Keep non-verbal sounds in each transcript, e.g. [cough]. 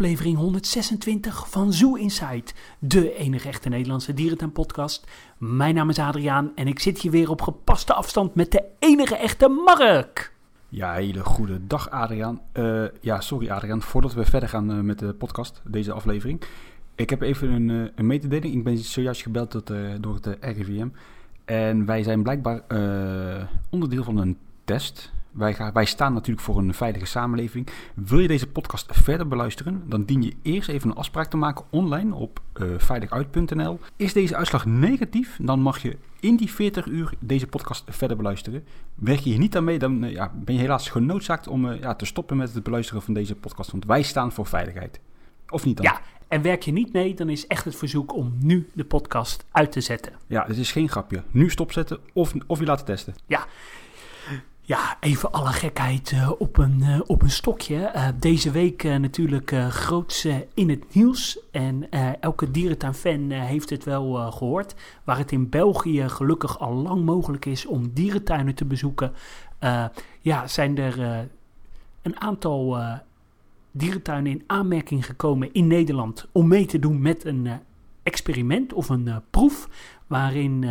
aflevering 126 van Zoo Insight, de enige echte Nederlandse dierentuin-podcast. Mijn naam is Adriaan en ik zit hier weer op gepaste afstand met de enige echte Mark. Ja, hele goede dag Adriaan. Uh, ja, sorry Adriaan, voordat we verder gaan uh, met de podcast, deze aflevering. Ik heb even een, uh, een mededeling. Ik ben zojuist gebeld tot, door het RIVM. En wij zijn blijkbaar onderdeel van een test wij, gaan, wij staan natuurlijk voor een veilige samenleving. Wil je deze podcast verder beluisteren, dan dien je eerst even een afspraak te maken online op uh, veilig.nl. Is deze uitslag negatief, dan mag je in die 40 uur deze podcast verder beluisteren. Werk je hier niet aan mee, dan uh, ja, ben je helaas genoodzaakt om uh, ja, te stoppen met het beluisteren van deze podcast. Want wij staan voor veiligheid. Of niet dan? Ja, en werk je niet mee, dan is echt het verzoek om nu de podcast uit te zetten. Ja, het is geen grapje. Nu stopzetten of, of je laten testen. Ja, ja, even alle gekheid uh, op, een, uh, op een stokje. Uh, deze week natuurlijk groots in het nieuws. En elke dierentuinfan heeft het wel gehoord. Waar het in België gelukkig al lang mogelijk is om dierentuinen te bezoeken. ja, zijn er een aantal dierentuinen in aanmerking gekomen in Nederland. Om mee te doen met een experiment of een proef. Waarin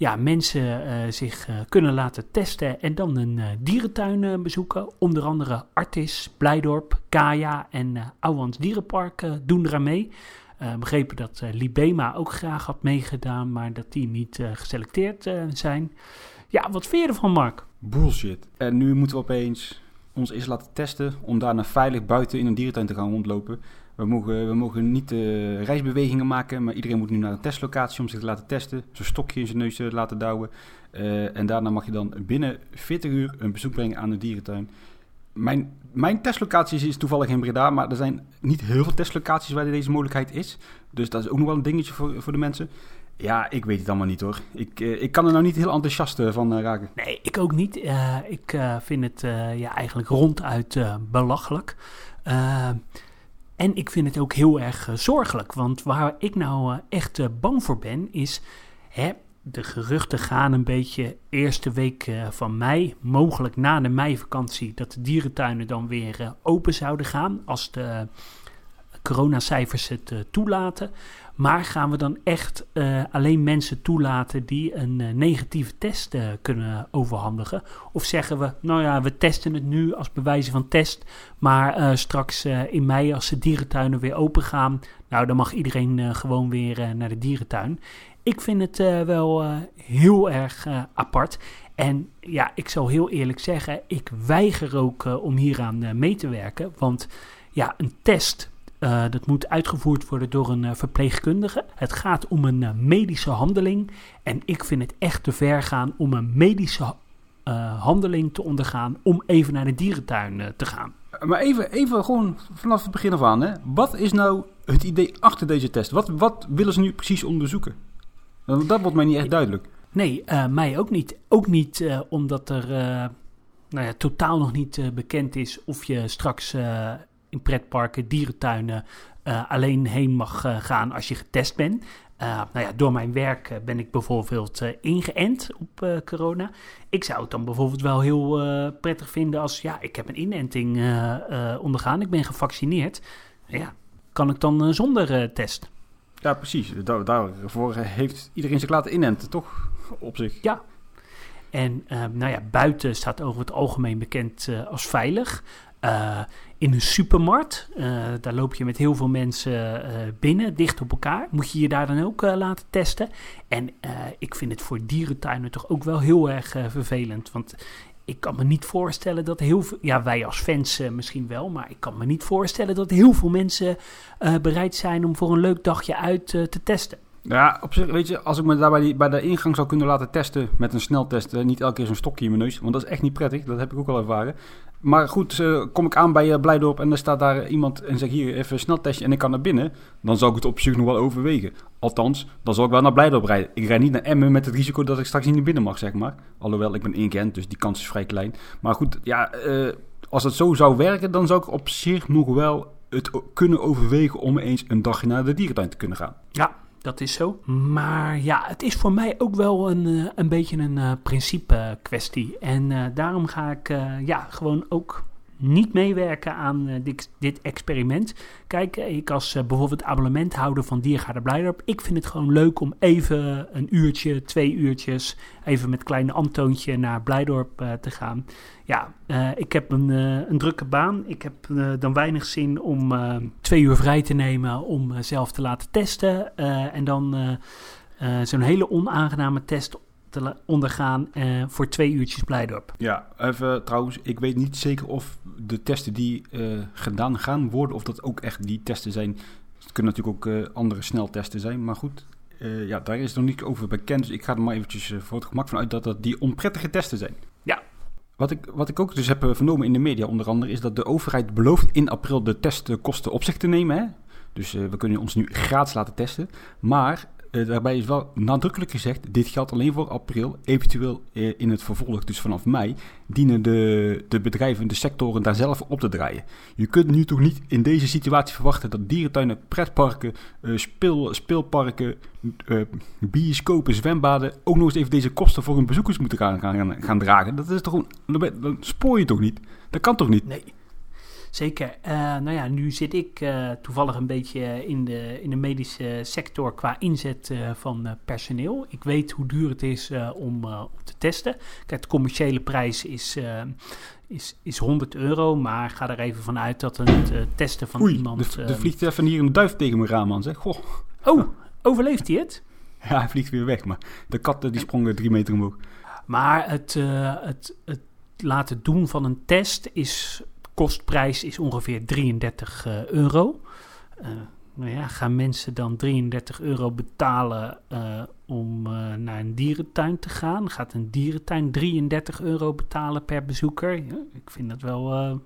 ja, mensen uh, zich uh, kunnen laten testen en dan een uh, dierentuin bezoeken. Onder andere Artis, Blijdorp, Kaya en uh, Ouwans Dierenpark doen eraan mee. begrepen dat Libema ook graag had meegedaan, maar dat die niet geselecteerd zijn. Ja, wat vind je ervan, Mark? Bullshit. En nu moeten we opeens ons eens laten testen om daarna veilig buiten in een dierentuin te gaan rondlopen. We mogen, we mogen niet uh, reisbewegingen maken, maar iedereen moet nu naar een testlocatie om zich te laten testen. Zo'n stokje in zijn neus te laten douwen. Uh, en daarna mag je dan binnen 40 uur een bezoek brengen aan de dierentuin. Mijn, mijn testlocatie is toevallig in Breda, maar er zijn niet heel veel testlocaties waar deze mogelijkheid is. Dus dat is ook nog wel een dingetje voor, voor de mensen. Ja, ik weet het allemaal niet hoor. Ik, uh, ik kan er nou niet heel enthousiast van raken. Nee, ik ook niet. Ik vind het ja, eigenlijk ronduit belachelijk. En ik vind het ook heel erg uh, zorgelijk. Want waar ik nou uh, echt uh, bang voor ben, is. Hè, de geruchten gaan een beetje eerste week van mei, mogelijk na de meivakantie, dat de dierentuinen dan weer open zouden gaan. Als de coronacijfers het toelaten. Maar gaan we dan echt uh, alleen mensen toelaten die een uh, negatieve test kunnen overhandigen? Of zeggen we, nou ja, we testen het nu als bewijzen van test, maar straks in mei als de dierentuinen weer open gaan, nou dan mag iedereen gewoon weer naar de dierentuin. Ik vind het wel heel erg apart. En ja, ik zal heel eerlijk zeggen, ik weiger ook om hieraan mee te werken, want ja, een test uh, dat moet uitgevoerd worden door een uh, verpleegkundige. Het gaat om een uh, medische handeling. En ik vind het echt te ver gaan om een medische handeling te ondergaan om even naar de dierentuin te gaan. Maar even, even gewoon vanaf het begin af aan. Hè. Wat is nou het idee achter deze test? Wat, wat willen ze nu precies onderzoeken? Dat wordt mij niet echt duidelijk. Nee, mij ook niet. Ook niet omdat er nou ja, totaal nog niet bekend is of je straks in pretparken, dierentuinen uh, alleen heen mag uh, gaan als je getest bent. Uh, nou ja, door mijn werk ben ik bijvoorbeeld ingeënt op corona. Ik zou het dan bijvoorbeeld wel heel prettig vinden als, ja, ik heb een inenting ondergaan, ik ben gevaccineerd. Ja, kan ik dan zonder test? Ja, precies. Daar, daarvoor heeft iedereen zich laten inenten, toch? Op zich. Ja, en nou ja, buiten staat over het algemeen bekend uh, als veilig. Uh, in een supermarkt, uh, daar loop je met heel veel mensen uh, binnen, dicht op elkaar. Moet je je daar dan ook laten testen. En ik vind het voor dierentuinen toch ook wel heel erg vervelend. Want ik kan me niet voorstellen dat heel veel, ja wij als fans misschien wel, maar ik kan me niet voorstellen dat heel veel mensen bereid zijn om voor een leuk dagje uit te testen. Ja, op zich, weet je, als ik me daar bij, die, bij de ingang zou kunnen laten testen met een sneltest, niet elke keer zo'n stokje in mijn neus, want dat is echt niet prettig, dat heb ik ook al ervaren. Maar goed, uh, kom ik aan bij uh, Blijdorp en er staat daar iemand en zegt hier even een sneltestje en ik kan naar binnen, dan zou ik het op zich nog wel overwegen. Althans, dan zal ik wel naar Blijdorp rijden. Ik rijd niet naar Emmen met het risico dat ik straks niet naar binnen mag, zeg maar. Alhoewel, ik ben ingekend, dus die kans is vrij klein. Maar goed, ja, uh, als het zo zou werken, dan zou ik op zich nog wel het kunnen overwegen om eens een dagje naar de dierentuin te kunnen gaan. Ja, dat is zo. Maar ja, het is voor mij ook wel een, uh, een beetje een uh, principe kwestie. En daarom ga ik ja, gewoon ook niet meewerken aan eh, dit, dit, experiment. Kijk, ik als uh, bijvoorbeeld abonnementhouder van Diergaarde Blijdorp, ik vind het gewoon leuk om even een uurtje, twee uurtjes, even met kleine Antoontje naar Blijdorp te gaan. Ja, ik heb een, een, drukke baan. Ik heb dan weinig zin om twee uur vrij te nemen om zelf te laten testen. en dan zo'n hele onaangename test te ondergaan uh, voor twee uurtjes Blijdorp. Ja, even trouwens, ik weet niet zeker of de testen die uh, gedaan gaan worden, of dat ook echt die testen zijn. Het kunnen natuurlijk ook uh, andere sneltesten zijn, maar goed. ja, daar is nog niet over bekend, dus ik ga er maar eventjes voor het gemak van uit dat dat die onprettige testen zijn. Ja. Wat ik, wat ik ook dus heb vernomen in de media onder andere, is dat de overheid belooft in april de testkosten op zich te nemen. Hè? Dus we kunnen ons nu gratis laten testen. Maar daarbij is wel nadrukkelijk gezegd, dit geldt alleen voor april. Eventueel uh, in het vervolg, dus vanaf mei, dienen de, de bedrijven, de sectoren daar zelf op te draaien. Je kunt nu toch niet in deze situatie verwachten dat dierentuinen, pretparken, uh, speel, speelparken, bioscopen, zwembaden ook nog eens even deze kosten voor hun bezoekers moeten gaan, gaan, gaan dragen. Dat is toch een, dan spoor je toch niet? Dat kan toch niet? Nee. Zeker. Uh, nou ja, nu zit ik uh, toevallig een beetje in de, in de medische sector qua inzet uh, van personeel. Ik weet hoe duur het is om, om te testen. Kijk, de commerciële prijs is, is, is 100 euro, maar ga er even vanuit dat het testen van Oei, iemand... Er vliegt even hier een duif tegen mijn raam man. zeg. Goh. Oh, overleeft hij het? [laughs] Ja, hij vliegt weer weg, maar de kat die sprong drie meter omhoog. Maar het, het, het laten doen van een test is kostprijs is ongeveer 33 uh, eh, euro. Uh, nou ja, gaan mensen dan 33 euro betalen uh, om naar een dierentuin te gaan? Gaat een dierentuin 33 euro betalen per bezoeker? Ja, ik vind dat wel.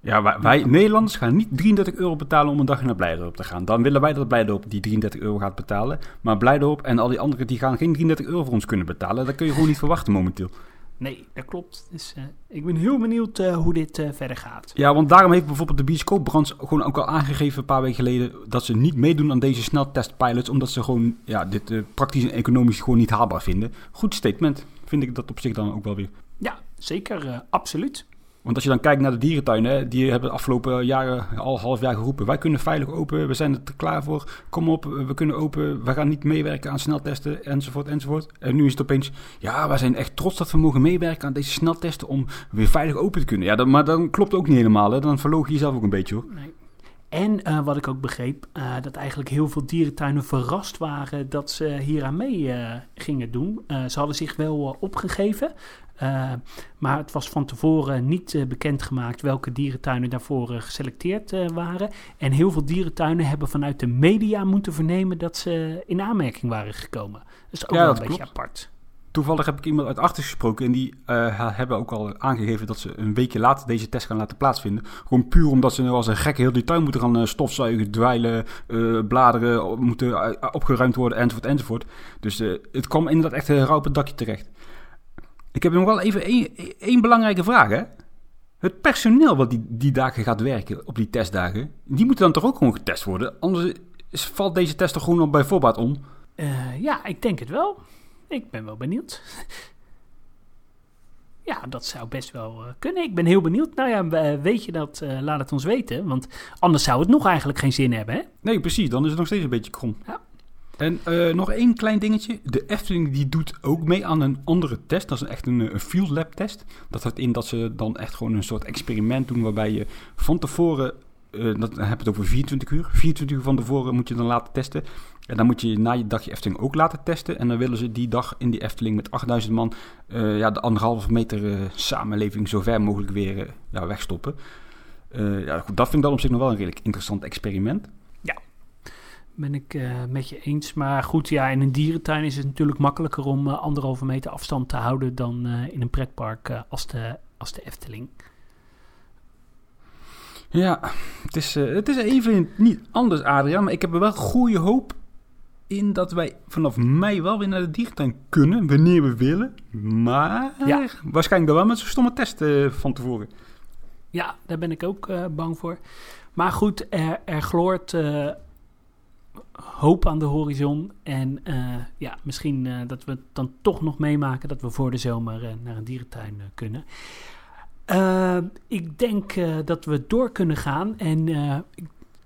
Ja, wij, wij, Nederlanders gaan niet 33 euro betalen om een dag naar Blijdorp te gaan. Dan willen wij dat Blijdorp die 33 euro gaat betalen. Maar Blijdorp en al die anderen die gaan geen 33 euro voor ons kunnen betalen. Dat kun je gewoon niet verwachten momenteel. Nee, dat klopt. Dus uh, ik ben heel benieuwd uh, hoe dit uh, verder gaat. Ja, want daarom heeft bijvoorbeeld de bioscoopbranche gewoon ook al aangegeven een paar weken geleden dat ze niet meedoen aan deze sneltestpilots, omdat ze gewoon ja, dit praktisch en economisch gewoon niet haalbaar vinden. Goed statement, vind ik dat op zich dan ook wel weer. Ja, zeker, absoluut. Want als je dan kijkt naar de dierentuinen, die hebben de afgelopen jaren al half jaar geroepen: wij kunnen veilig open, we zijn er klaar voor, kom op, we kunnen open, we gaan niet meewerken aan sneltesten, enzovoort, enzovoort. En nu is het opeens: ja, wij zijn echt trots dat we mogen meewerken aan deze sneltesten om weer veilig open te kunnen. Ja, dat, maar dan klopt ook niet helemaal, hè? dan verloog je jezelf ook een beetje hoor. Nee. En uh, wat ik ook begreep, uh, dat eigenlijk heel veel dierentuinen verrast waren dat ze hier aan mee uh, gingen doen. ze hadden zich wel opgegeven, maar het was van tevoren niet bekendgemaakt welke dierentuinen daarvoor geselecteerd waren. En heel veel dierentuinen hebben vanuit de media moeten vernemen dat ze in aanmerking waren gekomen. Dat is ook ja, wel een beetje apart. Toevallig heb ik iemand uit achter gesproken en die hebben ook al aangegeven dat ze een weekje later deze test gaan laten plaatsvinden. Gewoon puur omdat ze nu als een gekke heel die tuin moeten gaan stofzuigen, dwijlen, bladeren moeten opgeruimd worden enzovoort enzovoort. Dus het kwam inderdaad echt rauw op het dakje terecht. Ik heb nog wel even één belangrijke vraag. Hè? Het personeel wat die, die dagen gaat werken op die testdagen, die moeten dan toch ook gewoon getest worden? Anders valt deze test toch gewoon al bij voorbaat om? Uh, ja, ik denk het wel. Ik ben wel benieuwd. [laughs] ja, dat zou best wel uh, kunnen. Ik ben heel benieuwd. Nou ja, weet je dat? Uh, laat het ons weten. Want anders zou het nog eigenlijk geen zin hebben, hè? Nee, precies. Dan is het nog steeds een beetje krom. Ja. En uh, nog één klein dingetje. De Efteling die doet ook mee aan een andere test. Dat is echt een, een field lab test. Dat houdt in dat ze dan echt gewoon een soort experiment doen waarbij je van tevoren, uh, dat, dan heb je het over 24 uur. 24 uur van tevoren moet je dan laten testen. En dan moet je na je dagje Efteling ook laten testen. En dan willen ze die dag in die Efteling met 8000 man uh, ja, de anderhalve meter samenleving zo ver mogelijk weer ja, wegstoppen. ja, goed, dat vind ik dan op zich nog wel een redelijk interessant experiment ben ik met je eens. Maar goed, ja, in een dierentuin is het natuurlijk makkelijker om anderhalve meter afstand te houden dan in een pretpark als, de, als de Efteling. Ja, het is, het is even niet anders, Adriaan. Maar ik heb er wel goede hoop in dat wij vanaf mei wel weer naar de dierentuin kunnen, wanneer we willen. Maar ja. waarschijnlijk dan wel met zo'n stomme test van tevoren. Ja, daar ben ik ook bang voor. Maar goed, er, er gloort hoop aan de horizon. En ja, misschien dat we het dan toch nog meemaken dat we voor de zomer naar een dierentuin kunnen. Uh, ik denk uh, dat we door kunnen gaan. En uh,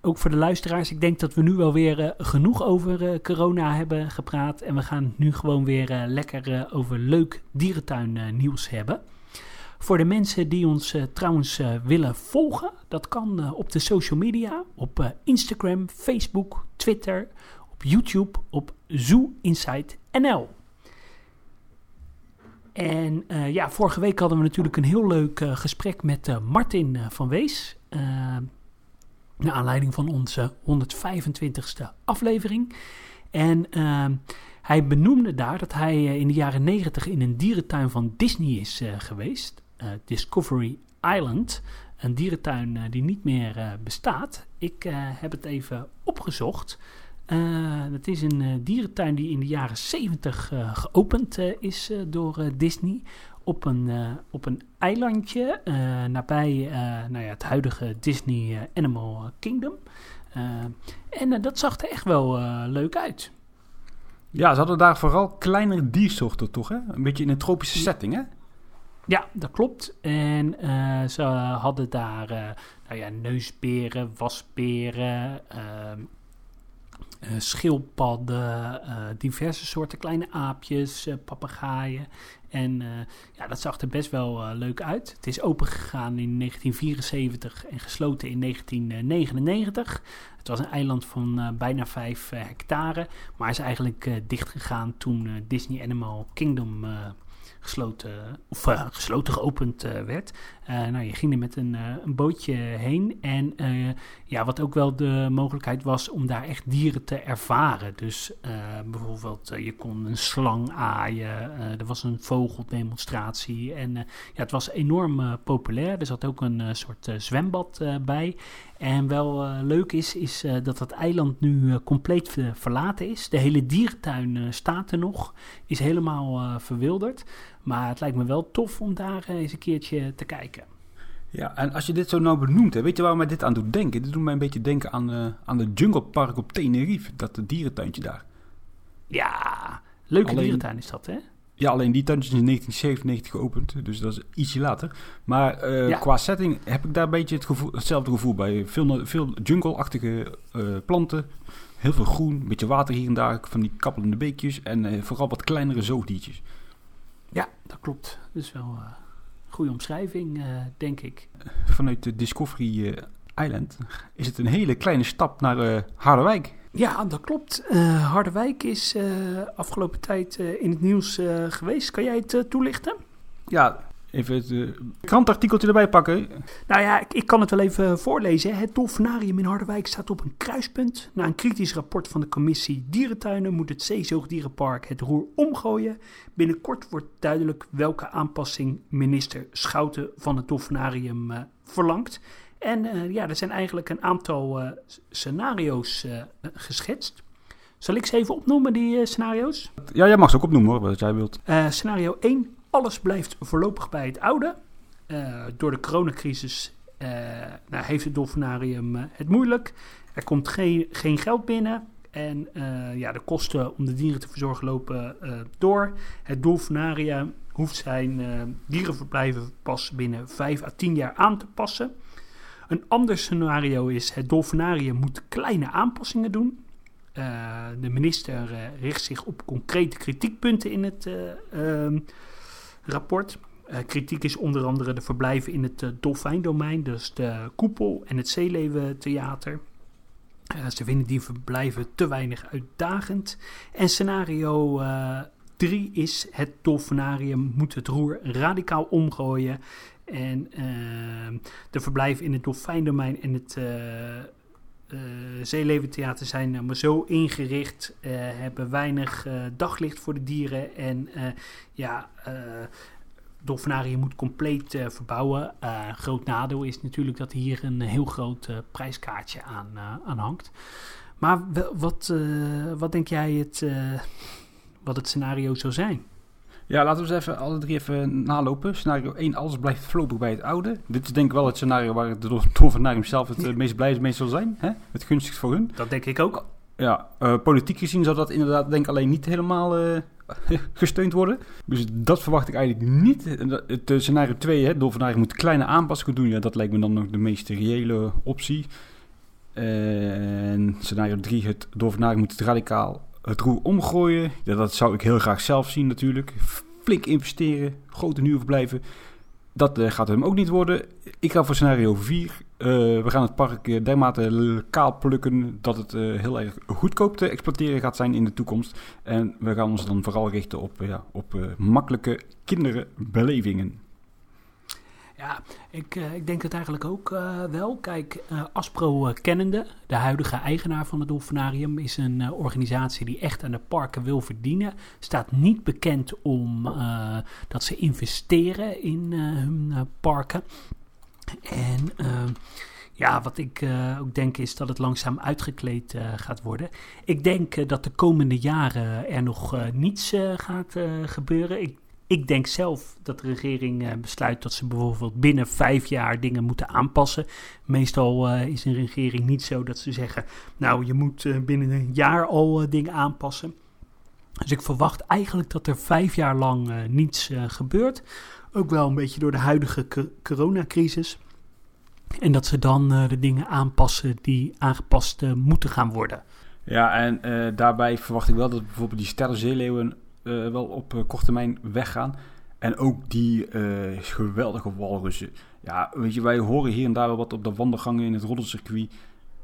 ook voor de luisteraars, ik denk dat we nu wel weer genoeg over corona hebben gepraat. En we gaan nu gewoon weer lekker over leuk dierentuin nieuws hebben. Voor de mensen die ons trouwens willen volgen, dat kan op de social media, op Instagram, Facebook, Twitter, op YouTube, op Zoo Insight NL. En ja, vorige week hadden we natuurlijk een heel leuk gesprek met Martin van Wees. Naar aanleiding van onze 125ste aflevering. En hij benoemde daar dat hij in de jaren 90 in een dierentuin van Disney is geweest. Discovery Island. Een dierentuin die niet meer bestaat. Ik heb het even opgezocht. Het is een dierentuin die in de jaren 70 uh, geopend is door Disney. Op een, op een eilandje nabij nou ja, het huidige Disney Animal Kingdom. en dat zag er echt wel leuk uit. Ja, ze hadden daar vooral kleinere diersoorten, toch? Hè? Een beetje in een tropische setting, hè? Ja, dat klopt. En ze hadden daar nou ja, neusberen, wasberen, ehm, schildpadden, uh, diverse soorten kleine aapjes, uh, papegaaien. En ja, dat zag er best wel leuk uit. Het is opengegaan in 1974 en gesloten in 1999. Het was een eiland van bijna 5 hectare, maar is eigenlijk dichtgegaan toen Disney Animal Kingdom gesloten, of uh, gesloten geopend uh, werd. Uh, nou, je ging er met een, een bootje heen. En ja, wat ook wel de mogelijkheid was om daar echt dieren te ervaren. Dus bijvoorbeeld, je kon een slang aaien. er was een vogeldemonstratie. En ja, het was enorm populair. Er zat ook een soort zwembad bij. En wel leuk is, is uh, dat het eiland nu compleet verlaten is. De hele dierentuin staat er nog, is helemaal verwilderd. Maar het lijkt me wel tof om daar eens een keertje te kijken. Ja, en als je dit zo nou benoemt, hè, weet je waar mij dit aan doet denken? Dit doet mij een beetje denken aan, aan de Jungle Park op Tenerife, dat dierentuintje daar. Ja, leuke Alleen... dierentuin is dat, hè? Ja, alleen die tuin is in 1997 geopend, dus dat is ietsje later. Maar uh, qua setting heb ik daar een beetje het gevoel, hetzelfde gevoel bij. Veel, veel jungle-achtige uh, planten, heel veel groen, een beetje water hier en daar, van die kappelende beekjes en uh, vooral wat kleinere zoogdiertjes. Ja, dat klopt. Dat is wel een goede omschrijving, denk ik. Vanuit de Discovery Island is het een hele kleine stap naar Harderwijk. Ja, dat klopt. Harderwijk is afgelopen tijd in het nieuws geweest. Kan jij het toelichten? Ja, even het krantartikeltje erbij pakken. Nou ja, ik, ik, kan het wel even voorlezen. Het dolfinarium in Harderwijk staat op een kruispunt. Na een kritisch rapport van de commissie Dierentuinen moet het Zeezoogdierenpark het roer omgooien. Binnenkort wordt duidelijk welke aanpassing minister Schouten van het dolfinarium verlangt. En uh, ja, er zijn eigenlijk een aantal uh, scenario's uh, geschetst. Zal ik ze even opnoemen, die scenario's? Ja, jij mag ze ook opnoemen hoor, wat jij wilt. scenario 1. Alles blijft voorlopig bij het oude. door de coronacrisis nou, heeft het dolfinarium het moeilijk. Er komt geen, geen geld binnen. En ja, de kosten om de dieren te verzorgen lopen door. Het dolfinarium hoeft zijn dierenverblijven pas binnen 5 à 10 jaar aan te passen. Een ander scenario is: het dolfinarium moet kleine aanpassingen doen. De minister richt zich op concrete kritiekpunten in het uh, rapport. kritiek is onder andere de verblijven in het dolfijndomein, dus de koepel en het zeeleeuwentheater. ze vinden die verblijven te weinig uitdagend. En scenario 3 is: het dolfinarium moet het roer radicaal omgooien en uh, de verblijven in het dolfijndomein en het uh, uh, Zeeleventheater zijn maar zo ingericht, uh, hebben weinig daglicht voor de dieren. En ja, dolfinarium moet compleet verbouwen. groot nadeel is natuurlijk dat hier een heel groot prijskaartje aan, aan hangt. Maar wat, wat denk jij het, wat het scenario zou zijn? Ja, laten we eens even alle drie even nalopen. Scenario 1, alles blijft voorlopig bij het oude. Dit is denk ik wel het scenario waar de dolfinarium zelf het meest blij mee zal zijn. Hè? Het gunstigst voor hun. Dat denk ik ook. Ja, uh, politiek gezien zou dat inderdaad denk ik alleen niet helemaal uh, [laughs] gesteund worden. Dus dat verwacht ik eigenlijk niet. Het scenario 2, hè, moet kleine aanpassingen doen. Ja, dat lijkt me dan nog de meest reële optie. En scenario 3, het dolfinarium moet het radicaal het roer omgooien. Dat zou ik heel graag zelf zien natuurlijk. Flink investeren, grote huurverblijven. Dat uh, gaat hem ook niet worden. Ik ga voor scenario 4. Uh, we gaan het park dermate kaal plukken dat het heel erg goedkoop te exploiteren gaat zijn in de toekomst. En we gaan ons dan vooral richten op, ja, op makkelijke kinderbelevingen. Ja, ik, uh, ik denk het eigenlijk ook uh, wel. Kijk, uh, Aspro kennende, de huidige eigenaar van het Dolfinarium, is een organisatie die echt aan de parken wil verdienen. Staat niet bekend om dat ze investeren in hun parken. En ja, wat ik ook denk is dat het langzaam uitgekleed gaat worden. Ik denk dat de komende jaren er nog niets gaat gebeuren. Ik ik denk zelf dat de regering uh, besluit dat ze bijvoorbeeld binnen vijf jaar dingen moeten aanpassen. Meestal uh, is een regering niet zo dat ze zeggen, nou je moet uh, binnen een jaar al dingen aanpassen. Dus ik verwacht eigenlijk dat er vijf jaar lang niets gebeurt. Ook wel een beetje door de huidige coronacrisis. En dat ze dan de dingen aanpassen die aangepast moeten gaan worden. Ja, en daarbij verwacht ik wel dat bijvoorbeeld die sterrenzeeleeuwen uh, wel op uh, korte termijn weggaan. En ook die uh, geweldige walrussen. Ja, weet je, wij horen hier en daar wel wat op de wandelgangen in het roddelcircuit.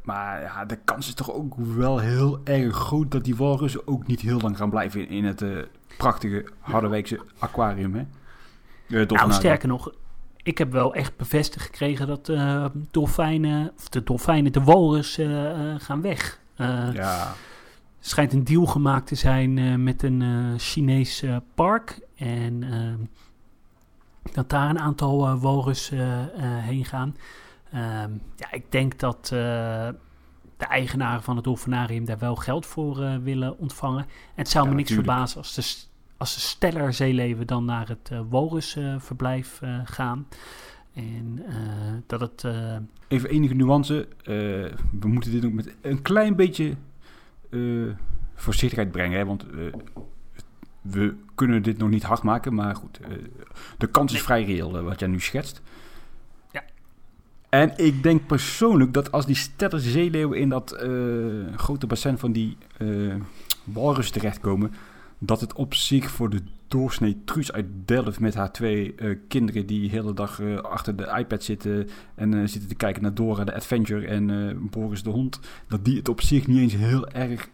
Maar ja, de kans is toch ook wel heel erg groot dat die walrussen ook niet heel lang gaan blijven in, in het prachtige Harderwijkse aquarium. Hè? nou, sterker nog, ik heb wel echt bevestigd gekregen dat dolfijnen, of de dolfijnen, de walrus gaan weg. ja schijnt een deal gemaakt te zijn uh, met een uh, Chinees uh, park. En ehm, dat daar een aantal walrus heen gaan. Ehm, ja, ik denk dat de eigenaren van het dolfinarium daar wel geld voor willen ontvangen. En het zou me niks verbazen als de, als de steller zeeleven dan naar het walrusverblijf gaan. En dat het... Even enige nuance. we moeten dit ook met een klein beetje uh, voorzichtigheid brengen. Hè? Want uh, we kunnen dit nog niet hard maken. Maar goed, uh, de kans is vrij reëel wat jij nu schetst. Ja. En ik denk persoonlijk dat als die sterren zeeleeuwen in dat grote bassin van die walrus terechtkomen... dat het op zich voor de doorsnee Truus uit Delft met haar twee kinderen die de hele dag achter de iPad zitten en zitten te kijken naar Dora de Adventure en Boris de hond, dat die het op zich niet eens heel erg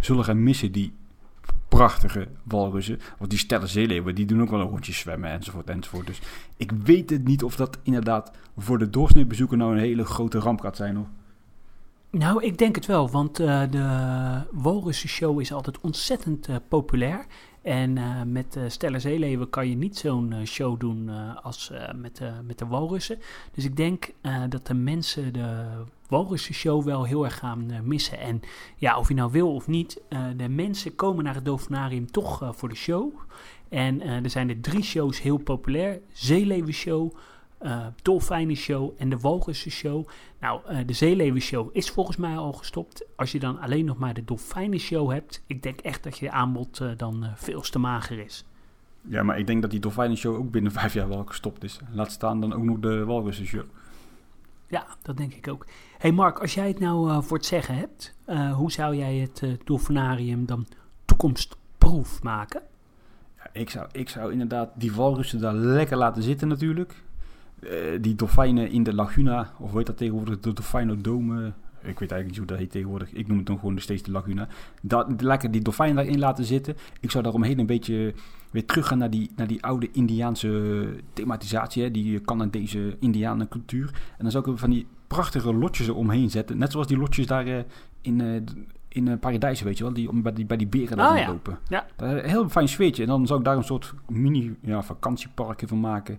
zullen gaan missen, die prachtige walrussen. Want die stellen zeeleeuwen, die doen ook wel een rondje zwemmen enzovoort enzovoort. Dus ik weet het niet of dat inderdaad voor de doorsneebezoeker nou een hele grote ramp gaat zijn hoor. Nou, ik denk het wel, want uh, de Walrussen-show is altijd ontzettend uh, populair. En uh, met uh, kan je niet zo'n show doen als met, met de walrussen. Dus ik denk dat de mensen de walrussen show wel heel erg gaan missen. En ja, of je nou wil of niet, de mensen komen naar het Dolfinarium toch voor de show. En er zijn er drie shows heel populair. Zeeleeuwen show, uh, Dolfijnen Show en de Walrussen Show. Nou, uh, de Zeeleeuwen Show is volgens mij al gestopt. Als je dan alleen nog maar de Dolfijnen Show hebt, ik denk echt dat je aanbod uh, dan veel te mager is. Ja, maar ik denk dat die Dolfijnen Show ook binnen [laughs] vijf jaar wel gestopt is. Laat staan dan ook nog de Walrussen Show. Ja, dat denk ik ook. hey Mark, als jij het nou voor het zeggen hebt, hoe zou jij het Dolfinarium dan toekomstproef maken? Ja, ik, zou, ik zou inderdaad die walrussen daar lekker laten zitten natuurlijk. Uh, die dolfijnen in de laguna, of hoe heet dat tegenwoordig, de dolfijnodome. Ik weet eigenlijk niet hoe dat heet tegenwoordig. Ik noem het dan gewoon nog steeds de laguna. Dat, lekker die dolfijnen daarin laten zitten. Ik zou daaromheen een beetje weer teruggaan naar die, naar die oude Indiaanse thematisatie. Hè, die Canadese Indianencultuur. En dan zou ik van die prachtige lotjes eromheen zetten. Net zoals die lotjes daar uh, in, uh, in uh, Paradijs, weet je wel. Die om bij die, bij die beren daar oh, ja. lopen. Ja. Heel fijn sfeertje. En dan zou ik daar een soort mini ja, vakantieparkje van maken.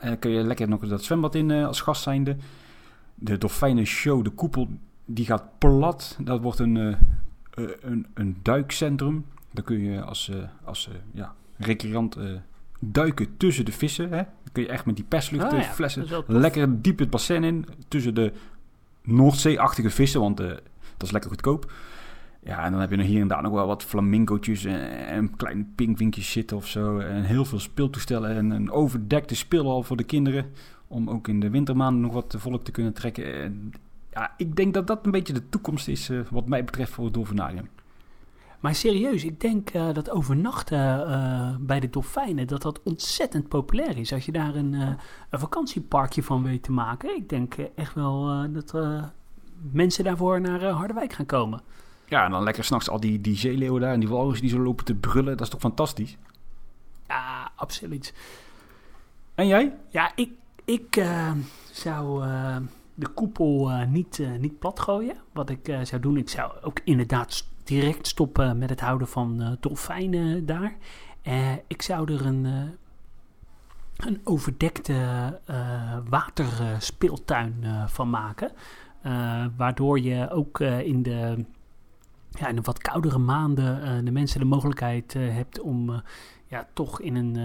En kun je lekker nog dat zwembad in uh, als gast zijnde. De dolfijnen show, de koepel, die gaat plat. Dat wordt een, uh, een, een duikcentrum. Daar kun je als, als ja, recreant duiken tussen de vissen. Hè? Dan kun je echt met die perslucht oh, flessen lekker diep het bassin in. Tussen de Noordzee-achtige vissen, want dat is lekker goedkoop. Ja, en dan heb je nog hier en daar nog wel wat flamingootjes en, en kleine pinkwinkjes zitten of zo. En heel veel speeltoestellen en een overdekte speelhal voor de kinderen. Om ook in de wintermaanden nog wat volk te kunnen trekken. En ja, ik denk dat dat een beetje de toekomst is uh, wat mij betreft voor het Dolfinarium. Maar serieus, ik denk uh, dat overnachten uh, bij de dolfijnen, dat dat ontzettend populair is. Als je daar een, een vakantieparkje van weet te maken. Ik denk echt wel dat mensen daarvoor naar Harderwijk gaan komen. Ja, en dan lekker s'nachts al die, die zeeleeuwen daar en die walrussen die zo lopen te brullen. Dat is toch fantastisch? Ja, absoluut. En jij? Ja, ik, ik uh, zou uh, de koepel uh, niet, niet plat gooien. Wat ik zou doen, ik zou ook inderdaad direct stoppen met het houden van dolfijnen daar. ik zou er een, een overdekte waterspeeltuin van maken. waardoor je ook in de ja, in de wat koudere maanden uh, de mensen de mogelijkheid uh, hebt om uh, ja, toch in een,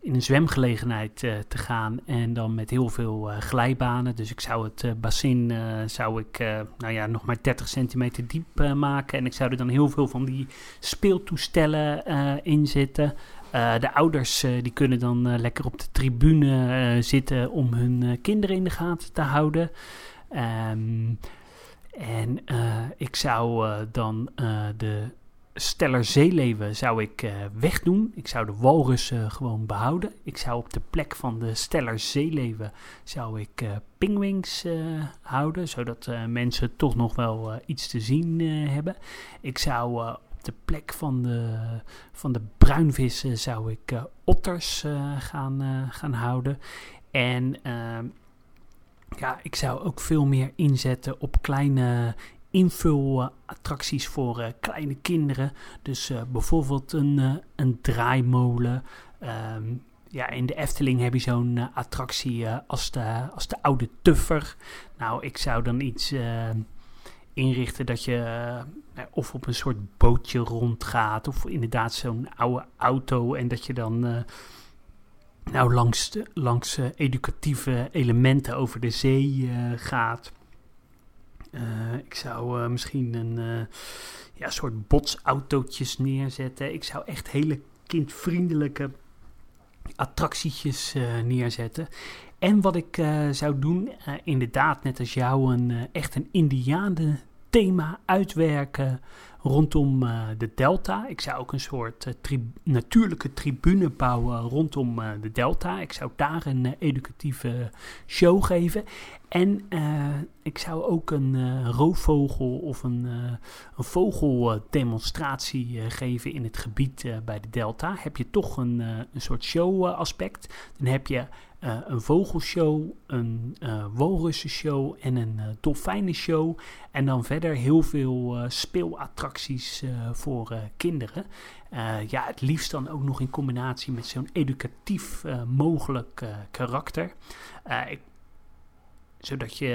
in een zwemgelegenheid te gaan. En dan met heel veel glijbanen. Dus ik zou het bassin zou ik, nou ja, nog maar 30 centimeter diep maken. En ik zou er dan heel veel van die speeltoestellen in zitten. de ouders die kunnen dan lekker op de tribune zitten om hun kinderen in de gaten te houden. Um, en uh, ik zou uh, dan uh, de steller zeeleeuwen zou ik wegdoen. Ik zou de walrussen gewoon behouden. Ik zou op de plek van de steller zeeleeuwen zou ik pingwings houden. Zodat mensen toch nog wel iets te zien hebben. Ik zou op de plek van de, van de bruinvissen zou ik otters gaan, gaan houden. En ja, ik zou ook veel meer inzetten op kleine invulattracties voor uh, kleine kinderen. Dus uh, bijvoorbeeld een, uh, een draaimolen. Um, ja, in de Efteling heb je zo'n attractie als, de, als de oude tuffer. Nou, ik zou dan iets inrichten dat je of op een soort bootje rondgaat. Of inderdaad zo'n oude auto en dat je dan nou langs, langs uh, educatieve elementen over de zee uh, gaat. Uh, ik zou misschien een ja, soort botsautootjes neerzetten. Ik zou echt hele kindvriendelijke attractietjes neerzetten. En wat ik zou doen, inderdaad net als jou, een, echt een indianen thema uitwerken rondom uh, de delta. Ik zou ook een soort tri natuurlijke tribune bouwen rondom uh, de delta. Ik zou daar een educatieve show geven. En ik zou ook een roofvogel of een, een vogeldemonstratie geven in het gebied bij de delta. Heb je toch een, een soort show aspect. Dan heb je een vogelshow, een uh, walrussenshow en een uh, dolfijnenshow. En dan verder heel veel speelattracties voor kinderen. ja, het liefst dan ook nog in combinatie met zo'n educatief mogelijk karakter. Ik, zodat je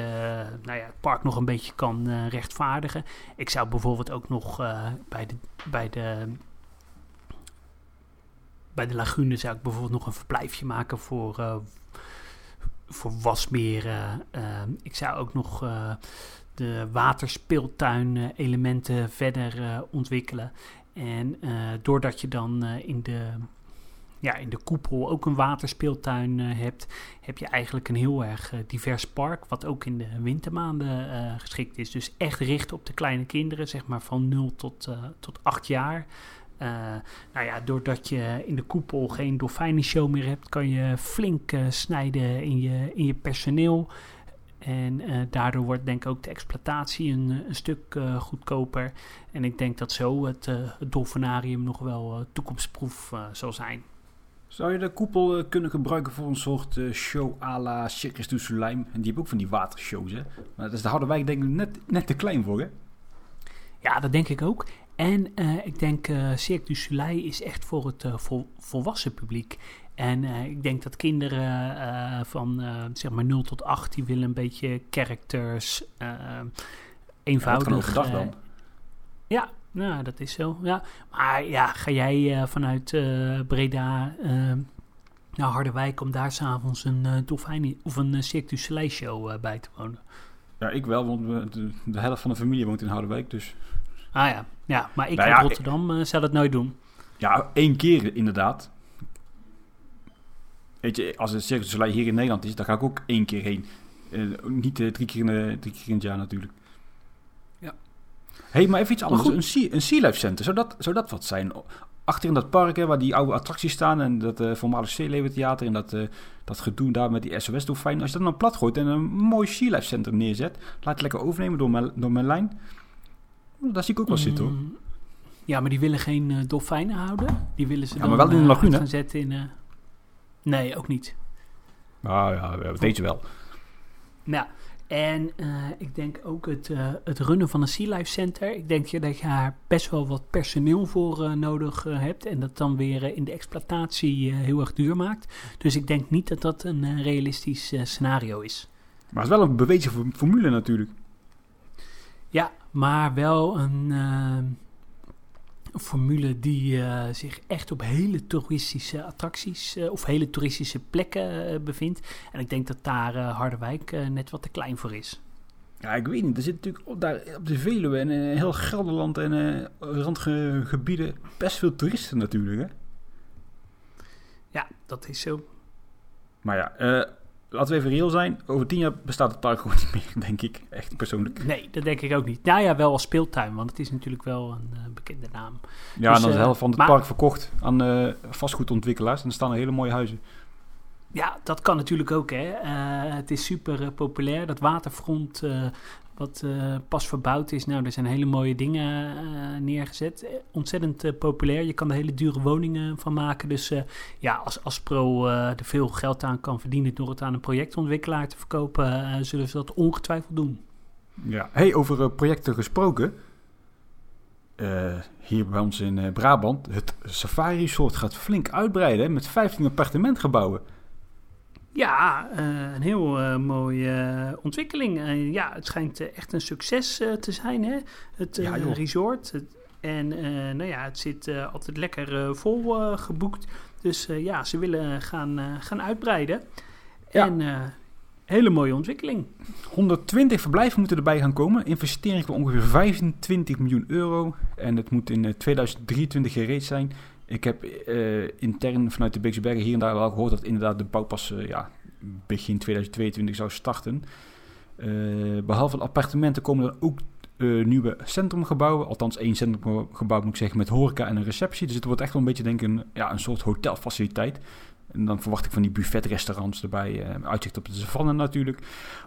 nou ja, het park nog een beetje kan rechtvaardigen. Ik zou bijvoorbeeld ook nog bij de, bij de bij de lagune zou ik bijvoorbeeld nog een verblijfje maken voor, voor wasmeren. Ik zou ook nog de waterspeeltuin elementen verder ontwikkelen. En doordat je dan in de ja, in de koepel ook een waterspeeltuin hebt, heb je eigenlijk een heel erg divers park, wat ook in de wintermaanden geschikt is. Dus echt richt op de kleine kinderen, zeg maar van 0 tot, tot 8 jaar. Nou ja, doordat je in de koepel geen dolfijnenshow meer hebt, kan je flink snijden in je, in je personeel. En uh, daardoor wordt denk ik ook de exploitatie een, een stuk goedkoper. En ik denk dat zo het, het dolfinarium nog wel toekomstproef zal zijn. Zou je de koepel kunnen gebruiken voor een soort show à la Circus du Soleil? En die hebben ook van die watershows, hè? Maar dat is de Harderwijk denk ik net, net te klein voor, hè? Ja, dat denk ik ook. En uh, ik denk uh, Cirque du Soleil is echt voor het uh, vol, volwassen publiek. En ik denk dat kinderen van zeg maar 0 tot 8, die willen een beetje characters, eenvoudig. Ja, dag dan. ja, nou, dat is zo. Ja. Maar ja, ga jij vanuit Breda naar Harderwijk om daar s'avonds een dolfijn of een Cirque du Soleil show bij te wonen? Ja, ik wel, want de, de helft van de familie woont in Harderwijk, dus... Ah ja, ja maar ik Nou uit ja, Rotterdam eh, zal het nooit doen. Ja, één keer inderdaad. Weet je, als het Circus Soleil hier in Nederland is, dan ga ik ook één keer heen. Eh, niet eh, drie, keer in, drie keer in het jaar natuurlijk. Ja. hey, maar even iets anders. goed. Een sea, een sea Life Center, zou dat, zou dat wat zijn? Achter in dat park, hè, waar die oude attracties staan en dat voormalig Zeeleeuwentheater en dat, dat gedoe daar met die SOS-dolfijn. Als je dat dan plat gooit en een mooi Sea Life Center neerzet, laat het lekker overnemen door mijn, door mijn lijn. Daar zie ik ook wel zitten hoor. Mm, Ja, maar die willen geen eh, dolfijnen houden. Die willen ze Ja, dan maar wel in de eh, lagune. gaan zetten in... eh, Nee, ook niet. Ah ja, deze wel. Nou, en ik denk ook het, het runnen van een Sea Life Center. Ik denk je dat je daar best wel wat personeel voor nodig hebt. En dat dan weer in de exploitatie heel erg duur maakt. Dus ik denk niet dat dat een realistisch scenario is. Maar het is wel een bewezen for- formule natuurlijk. Ja, maar wel een, eh, een formule die eh, zich echt op hele toeristische attracties eh, of hele toeristische plekken eh, bevindt. En ik denk dat daar Harderwijk net wat te klein voor is. Ja, ik weet niet. Er zit natuurlijk op, daar, op de Veluwe en heel Gelderland en randgebieden best veel toeristen natuurlijk. Hè? Ja, dat is zo. Maar ja, eh, laten we even reëel zijn. Over tien jaar bestaat het park gewoon [laughs] niet meer, denk ik. Echt persoonlijk. Nee, dat denk ik ook niet. Nou ja, wel als speeltuin, want het is natuurlijk wel een eh, bekende naam. Ja, Dus, en dan is de eh, helft van het maar- park verkocht aan eh, vastgoedontwikkelaars. En er staan er hele mooie huizen. Ja, dat kan natuurlijk ook. Hè. Het is super populair. Dat waterfront wat eh, pas verbouwd is. Nou, er zijn hele mooie dingen eh, neergezet. Eh, ontzettend populair. Je kan er hele dure woningen van maken. Dus ja, als Aspro er veel geld aan kan verdienen door het aan een projectontwikkelaar te verkopen, zullen ze dat ongetwijfeld doen. Ja. Hey, over projecten gesproken. Hier bij ons in Brabant. Het Safari Resort gaat flink uitbreiden met 15 appartementgebouwen. Ja, eh, een heel eh, mooie eh, ontwikkeling. Ja, het schijnt echt een succes te zijn, hè? Het Ja, resort. En nou ja, het zit altijd lekker vol geboekt. Dus ja, ze willen gaan, gaan uitbreiden. Ja. En hele mooie ontwikkeling. 120 verblijven moeten erbij gaan komen. Investering van ongeveer 25 miljoen euro. En het moet in eh, 2023 gereed zijn. Ik heb eh, intern vanuit de Beekse Bergen hier en daar wel gehoord dat inderdaad de bouw pas eh, ja, begin 2022 zou starten. Eh, behalve de appartementen komen er ook nieuwe centrumgebouwen. Althans één centrumgebouw moet ik zeggen met horeca en een receptie. Dus het wordt echt wel een beetje denk ik een, ja, een soort hotelfaciliteit. En dan verwacht ik van die buffetrestaurants erbij. eh, uitzicht op de savanne natuurlijk.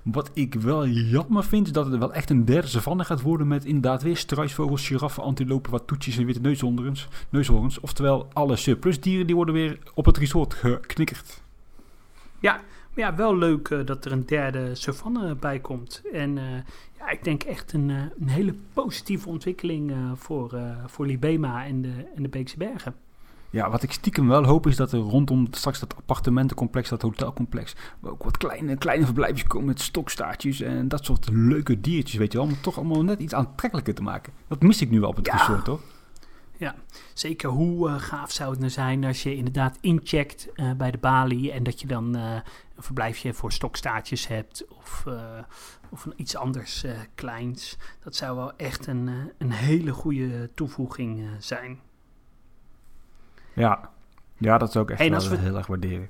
Wat ik wel jammer vind, is dat het wel echt een derde savanne gaat worden met inderdaad weer struisvogels, giraffen, antilopen, wattoetjes en witte neushoorns. neushoorns. Oftewel alle surplusdieren die worden weer op het resort geknikkerd. Maar ja, wel leuk eh, dat er een derde savanne bij komt. En eh, ja, ik denk echt een, een hele positieve ontwikkeling voor, voor Libema en de, en de Beekse Bergen. Ja, wat ik stiekem wel hoop is dat er rondom straks dat appartementencomplex, dat hotelcomplex, ook wat kleine, kleine verblijfjes komen met stokstaartjes en dat soort leuke diertjes, weet je wel. Om het toch allemaal net iets aantrekkelijker te maken. Dat mis ik nu wel op het Ja. resort, hoor. Zeker hoe eh, gaaf zou het nou zijn als je inderdaad incheckt eh, bij de balie en dat je dan eh, een verblijfje voor stokstaartjes hebt of, of een iets anders kleins. Dat zou wel echt een, een hele goede toevoeging zijn. Ja. ja, dat zou ik echt Hey, wel we- heel erg waarderen.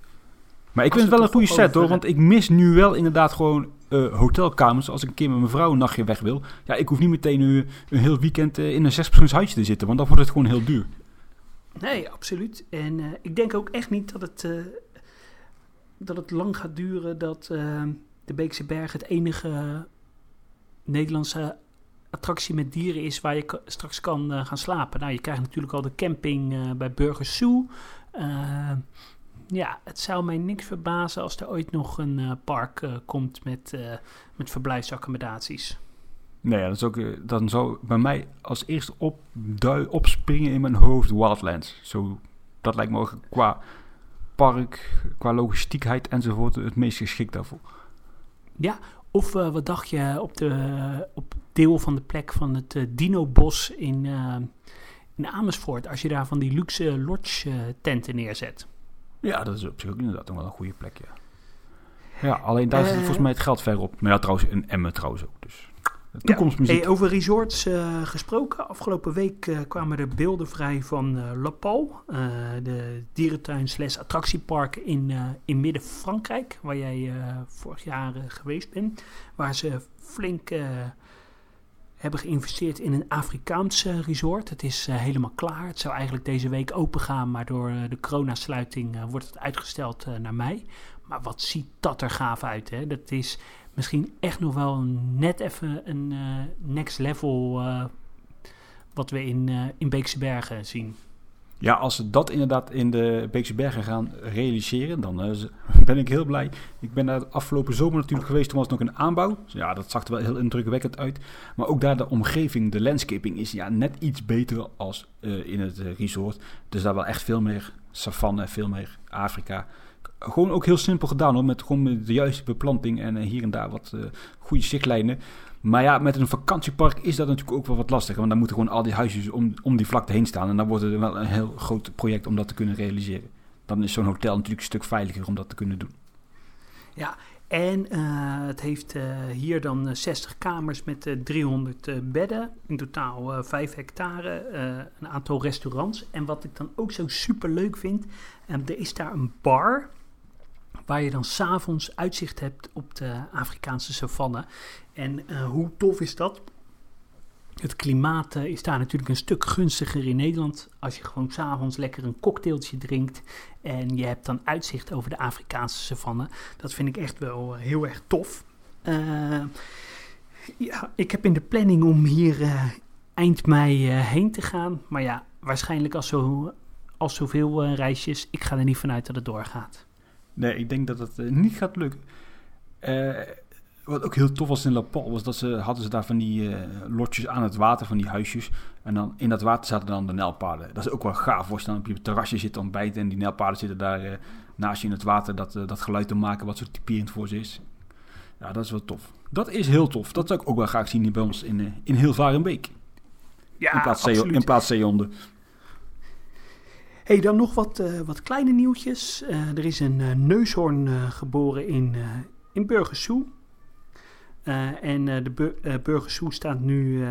Maar ik Als vind het we wel een goede set hoor, want ik mis nu wel inderdaad gewoon eh, hotelkamers. Als ik een keer met mijn vrouw een nachtje weg wil. Ja, ik hoef niet meteen een, een heel weekend eh, in een zespersoons huisje te zitten, want dan wordt het gewoon heel duur. Nee, absoluut. En eh, ik denk ook echt niet dat het, dat het lang gaat duren dat de Beekse Berg het enige Nederlandse attractie met dieren is waar je straks kan eh, gaan slapen. Nou, je krijgt natuurlijk al de camping eh, bij Burgers Zoo. Eh, ja, het zou mij niks verbazen als er ooit nog een park komt met, met verblijfsaccommodaties. Nee, dat is ook, dan zou bij mij als eerste opdui, opspringen in mijn hoofd Wildlands. Zo, dat lijkt me ook qua park, qua logistiekheid enzovoort het meest geschikt daarvoor. Ja, of wat dacht je op, de, op deel van de plek van het eh, Dino-bos in, eh, in Amersfoort, als je daar van die luxe lodge-tenten neerzet? Ja, dat is op zich ook inderdaad nog wel een goede plek, ja. Ja, alleen daar zit Eh. volgens mij het geld ver op. Maar ja, trouwens, een Emmen trouwens ook. Dus. toekomstmuziek. Hey, over resorts uh, gesproken. Afgelopen week uh, kwamen er beelden vrij van uh, La Pal, de dierentuin slash attractiepark in, in midden-Frankrijk, waar jij vorig jaar geweest bent. Waar ze flink hebben geïnvesteerd in een Afrikaanse resort. Het is helemaal klaar. Het zou eigenlijk deze week open gaan, maar door de coronasluiting wordt het uitgesteld naar mei. Maar wat ziet dat er gaaf uit, hè? Dat is misschien echt nog wel net even een next level wat we in, in Beekse Bergen zien. Ja, als ze dat inderdaad in de Beekse Bergen gaan realiseren, dan [laughs] ben ik heel blij. Ik ben daar afgelopen zomer natuurlijk geweest, toen was het nog een aanbouw. Dus ja, dat zag er wel heel indrukwekkend uit. Maar ook daar de omgeving, de landscaping is ja, net iets beter als in het resort. Dus daar wel echt veel meer savanne, veel meer Afrika gewoon ook heel simpel gedaan hoor. Met gewoon de juiste beplanting en eh, hier en daar wat uh, goede zichtlijnen. Maar ja, met een vakantiepark is dat natuurlijk ook wel wat lastiger. Want dan moeten gewoon al die huisjes om, om die vlakte heen staan. En dan wordt het wel een heel groot project om dat te kunnen realiseren. Dan is zo'n hotel natuurlijk een stuk veiliger om dat te kunnen doen. Ja, en uh, het heeft hier dan 60 kamers met uh, 300 bedden. In totaal 5 hectare. een aantal restaurants. En wat ik dan ook zo super leuk vind. er is daar een bar waar je dan s'avonds uitzicht hebt op de Afrikaanse savanne. En uh, hoe tof is dat? Het klimaat uh, is daar natuurlijk een stuk gunstiger in Nederland. Als je gewoon s'avonds lekker een cocktailtje drinkt en je hebt dan uitzicht over de Afrikaanse savanne. Dat vind ik echt wel uh, heel erg tof. ja, ik heb in de planning om hier eind mei heen te gaan. Maar ja, waarschijnlijk als, zo, als zoveel reisjes, ik ga er niet vanuit dat het doorgaat. Nee, ik denk dat het uh, niet gaat lukken. Uh, wat ook heel tof was in La Pal, was dat ze hadden ze daar van die uh, lotjes aan het water, van die huisjes. En dan in dat water zaten dan de nelpaarden. Dat is ook wel gaaf als je dan op je terrasje zit ontbijten en die nelpaarden zitten daar naast je in het water dat, dat geluid te maken wat zo typerend voor ze is. Ja, dat is wel tof. Dat is heel tof. Dat zou ik ook wel graag zien hier bij ons in, in Hilvarenbeek. Ja, in plaats, absoluut. in plaats zeehonden hey, dan nog wat, uh, wat kleine nieuwtjes. Uh, er is een uh, neushoorn geboren in, in Burgersoe. en de Bur Burgersoe staat nu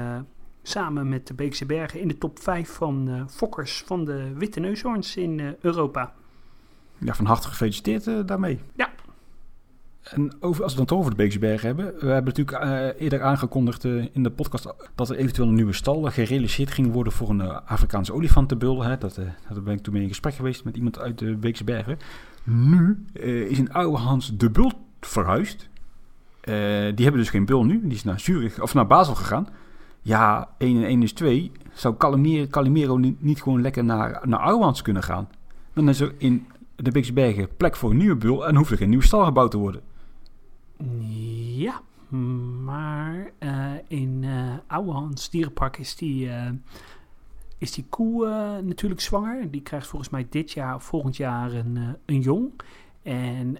samen met de Beekse Bergen in de top 5 van fokkers van de witte neushoorns in Europa. Ja, van harte gefeliciteerd daarmee. Ja, en over, als we het dan over de Beekse Bergen hebben. We hebben natuurlijk uh, eerder aangekondigd uh, in de podcast dat er eventueel een nieuwe stal gerealiseerd ging worden voor een uh, Afrikaanse olifantenbul. Hè. Dat, daar ben ik toen mee in gesprek geweest met iemand uit de Beekse Bergen. Nu is in oude Hans de bul verhuisd. die hebben dus geen bul nu. Die is naar Zurich of naar Basel gegaan. Ja, 1 en 1 is 2. Zou Calimero, niet, gewoon lekker naar, naar kunnen gaan? Dan is er in de Beekse Bergen plek voor een nieuwe bul en hoeft er geen nieuwe stal gebouwd te worden. Ja, maar uh, in uh, Ouwehans Dierenpark is die, uh, is die koe natuurlijk zwanger. Die krijgt volgens mij dit jaar of volgend jaar een, een jong. En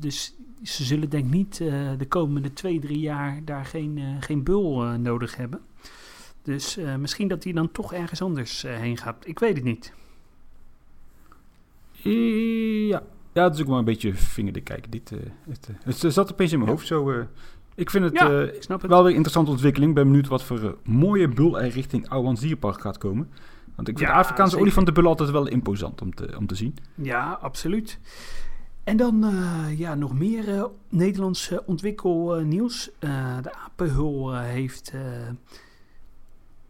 dus ze zullen denk ik niet de komende twee, drie jaar daar geen, geen bul nodig hebben. Dus misschien dat hij dan toch ergens anders heen gaat. Ik weet het niet. Ja, ja, het is ook maar een beetje vingerdik kijken. Dit, uh, het, uh, het, zat opeens in mijn hoofd. Zo, uh, ik vind het, ja, ik het, wel weer een interessante ontwikkeling. Ik ben benieuwd wat voor mooie bul er richting Ouwans Dierpark gaat komen. Want ik vind de Afrikaanse olifantenbul altijd wel imposant om te, om te zien. Ja, absoluut. En dan ja, nog meer Nederlandse ontwikkelnieuws. de Apenhul heeft